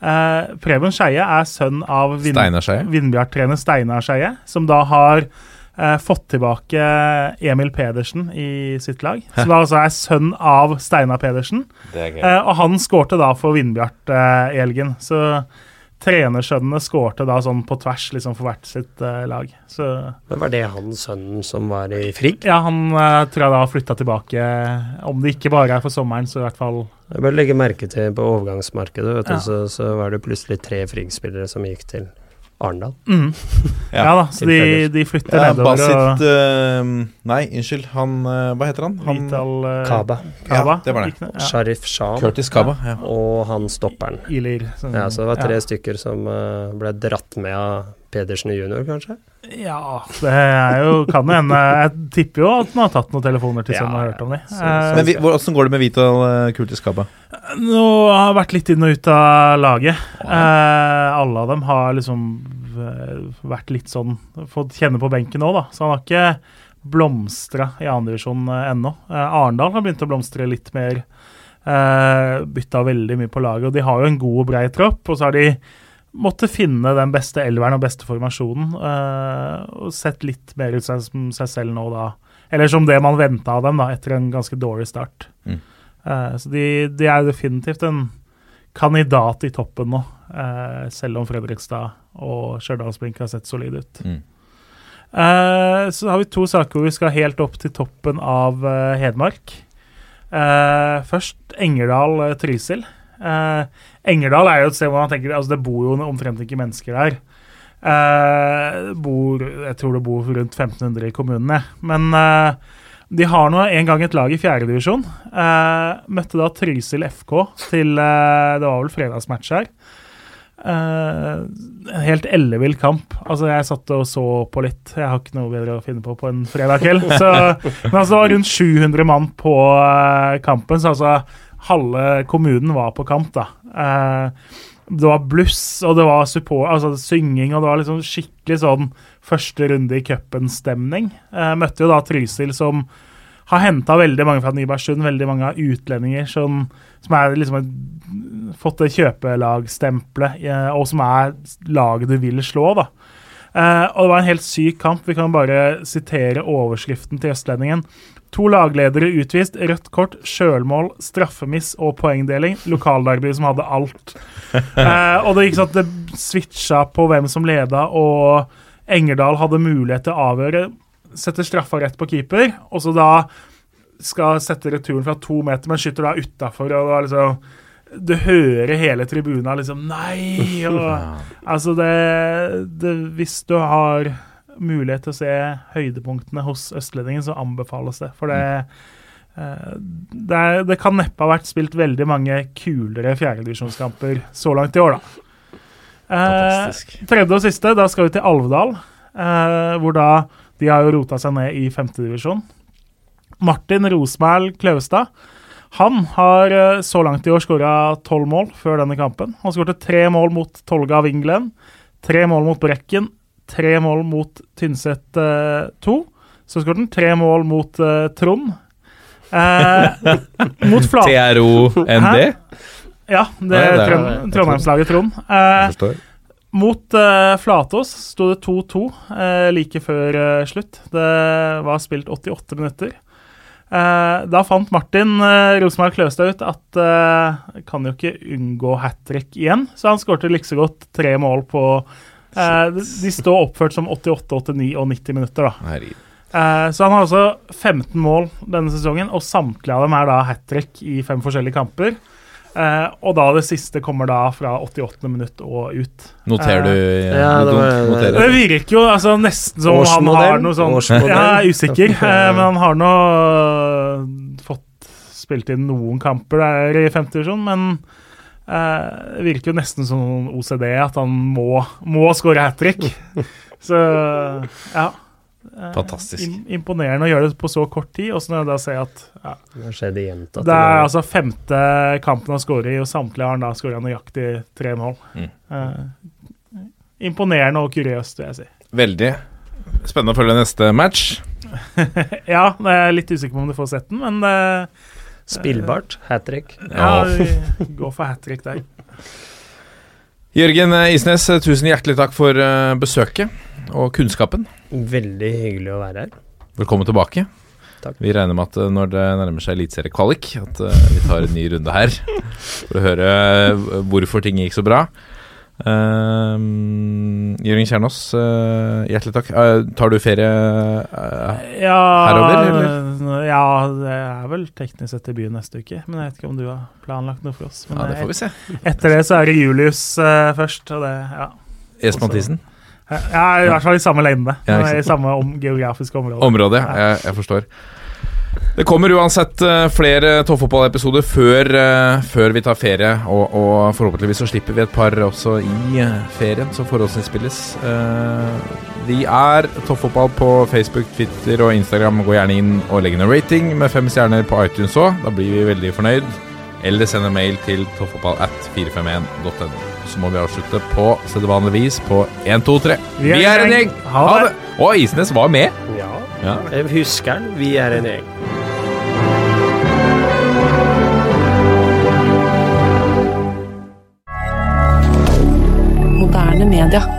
Eh, Preben Skeie er sønn av Vind Vindbjart-trener Steinar Skeie, som da har eh, fått tilbake Emil Pedersen i sitt lag. Som da altså er sønn av Steinar Pedersen. Det er Eh, og han skårte da for Vindbjart i helgen. Så trenersønnene skårte da sånn på tvers liksom for hvert sitt uh, lag. Så Men var det han sønnen som var i Frigg? ja, han uh, tror jeg da har flytta tilbake. Om det ikke bare er for sommeren, så i hvert fall Jeg bør legge merke til på overgangsmarkedet, vet du, Ja. så, så var det plutselig tre Frigg-spillere som gikk til Arendal. mm. Ja, ja, da, så de, de flytter Ja, nedover. Basit eh, Nei, unnskyld. Han eh, Hva heter han? han Vital uh, Kaba. Kaba. Ja, det var det. Ja. Sharif Shah Curtis Kaba. Ja. og han stopperen. Ilir. som- Ja, så det var tre ja. stykker som uh, ble dratt med av Pedersen junior, kanskje? Ja, det er jo kan jo hende. Jeg tipper jo at han har tatt noen telefoner til Ja, som og hørt om dem. Så- Eh, Men vi, hvordan går det med Vital uh, Kaba? Nå har jeg vært litt inn og ut av laget. Eh, alle av dem har liksom eh, vært litt sånn Fått kjenne på benken nå, da. Så han har ikke blomstra i andredivisjon ennå. Eh, Arendal har begynt å blomstre litt mer. Eh, Bytta veldig mye på laget. Og de har jo en god og brei tropp. Og så har de måttet finne den beste elveren og beste formasjonen. eh, og sett litt mer ut som seg selv nå, da. Eller som det man venta av dem, da, etter en ganske dårlig start. Mm. Eh, så de, de er definitivt en kandidat i toppen nå, eh, selv om Fredrikstad og Stjørdalsblink har sett solide ut. Mm. Så har vi to saker hvor vi skal helt opp til toppen av Hedmark. Først Engerdal-Trysil. Eh, Engerdal er jo et sted hvor man tenker altså det bor jo omtrent ikke mennesker der. Eh, bor, jeg tror det bor rundt 1500 i kommunene. Men eh, de har nå en gang et lag i fjerdedivisjon. Uh, møtte da Trysil FK til uh, Det var vel fredagsmatch her. Uh, en helt ellevill kamp. Altså, jeg satt og så på litt. Jeg har ikke noe bedre å finne på på en fredag kveld. Så, men altså, det var rundt 700 mann på uh, kampen, så altså halve kommunen var på kamp, da. Eh, det var bluss, og det var support, altså synging, og det var liksom skikkelig sånn første runde i cupen-stemning. møtte jo da Trysil, som har henta veldig mange fra Nybergsund, veldig mange av utlendinger som, som er liksom fått det kjøpelagstempelet, eh, og som er laget du vil slå, da. Eh, og det var en helt syk kamp. Vi kan bare sitere overskriften til Østlendingen. To lagledere utvist, rødt kort, sjølmål, straffemiss og poengdeling. Lokalderby som hadde alt. Eh, og det gikk sånn at det switcha på hvem som leda, og Engerdal hadde mulighet til å avgjøre. Setter straffa rett på keeper, og så da skal sette returen fra to meter, men skyter da utafor. Liksom Du hører hele tribuna liksom Nei! Og, altså, det, det Hvis du har mulighet til å se høydepunktene hos Østlendingen, så anbefales det. For det eh, det, er, det, kan neppe ha vært spilt veldig mange kulere fjerdedivisjonskamper så langt i år, da. Eh, tredje og siste, da skal vi til Alvdal. Eh, hvor da De har jo rota seg ned i femtedivisjon. Martin Rosmæl Kløvestad. Han har eh, så langt i år skåra tolv mål før denne kampen. Han skårte tre mål mot Tolga Vinglen, tre mål mot Brekken, tre mål mot Tynset 2. Eh, så skåret han tre mål mot eh, Trond. Eh, mot Flat... TRO-ND? Ja, det er Trond Trondheimslaget Trond. Eh, mot uh, Flatås sto det 2-2 uh, like før uh, slutt. Det var spilt 88 minutter. Da fant Martin uh, Rosenberg Kløstad ut at uh, kan jo ikke unngå hat trick igjen, så han skårte like så godt tre mål på de, de står oppført som 88, 89 og 90 minutter, da. så han har altså 15 mål denne sesongen, og samtlige av dem er da hat trick i fem forskjellige kamper. Uh, og da det siste kommer da fra 88. minutt og ut. Noterer du? Uh, ja, det, var, det, det, virker jo altså, nesten som han har noe sånn Jeg er usikker, uh, men han har nå fått spilt inn noen kamper der i femte divisjon, men det virker jo nesten som OCD at han må, må skåre hat trick. Så ja. Fantastisk. imponerende å gjøre det på så kort tid. Og så når jeg da ser at ja, det, det er altså femte kampen han skårer i, og samtlige har han da skåra nøyaktig tre mål. Mm. Uh, imponerende og kuriøst, vil jeg si. Veldig. Spennende å følge neste match. ja, jeg er litt usikker på om du får sett den, men uh, Spillbart. Hat trick. Ja, vi går for hat trick der. Jørgen Isnes, tusen hjertelig takk for besøket og kunnskapen. Veldig hyggelig å være her. Velkommen tilbake. Takk. Vi regner med at eh, når det nærmer seg eliteseriekvalik, at uh, vi tar en ny runde her for å høre hvorfor ting gikk så bra. Uh, Jørgen Kjernås, uh, hjertelig takk. tar du ferie ja, herover, eller? Ja, det er vel teknisk sett i byen neste uke. Men jeg vet ikke om du har planlagt noe for oss. Men ja, det får vi se. Etter det så er det Julius først, og det, ja. Espen Mathisen? Ja, i hvert fall i samme lengde. Ja, I samme om, geografiske område. Område, ja. Jeg, jeg, forstår. Det kommer uansett uh, flere toppfotballepisoder før, uh, før vi tar ferie, og, og, forhåpentligvis så slipper vi et par også i uh, ferien, som forholdsvis spilles. vi er Toppfotball på Facebook, Twitter og Instagram. Gå gjerne inn og legg en rating med fem stjerner på iTunes òg. Da blir vi veldig fornøyd. Eller send en mail til toppfotball at 451.no så må vi avslutte på sedvanlig vis på 1, 2, 3. Vi er, vi er en gjeng! Ha det! Og Isnes var med. Ja. ja. Jeg husker den. Vi er en gjeng. milliardaire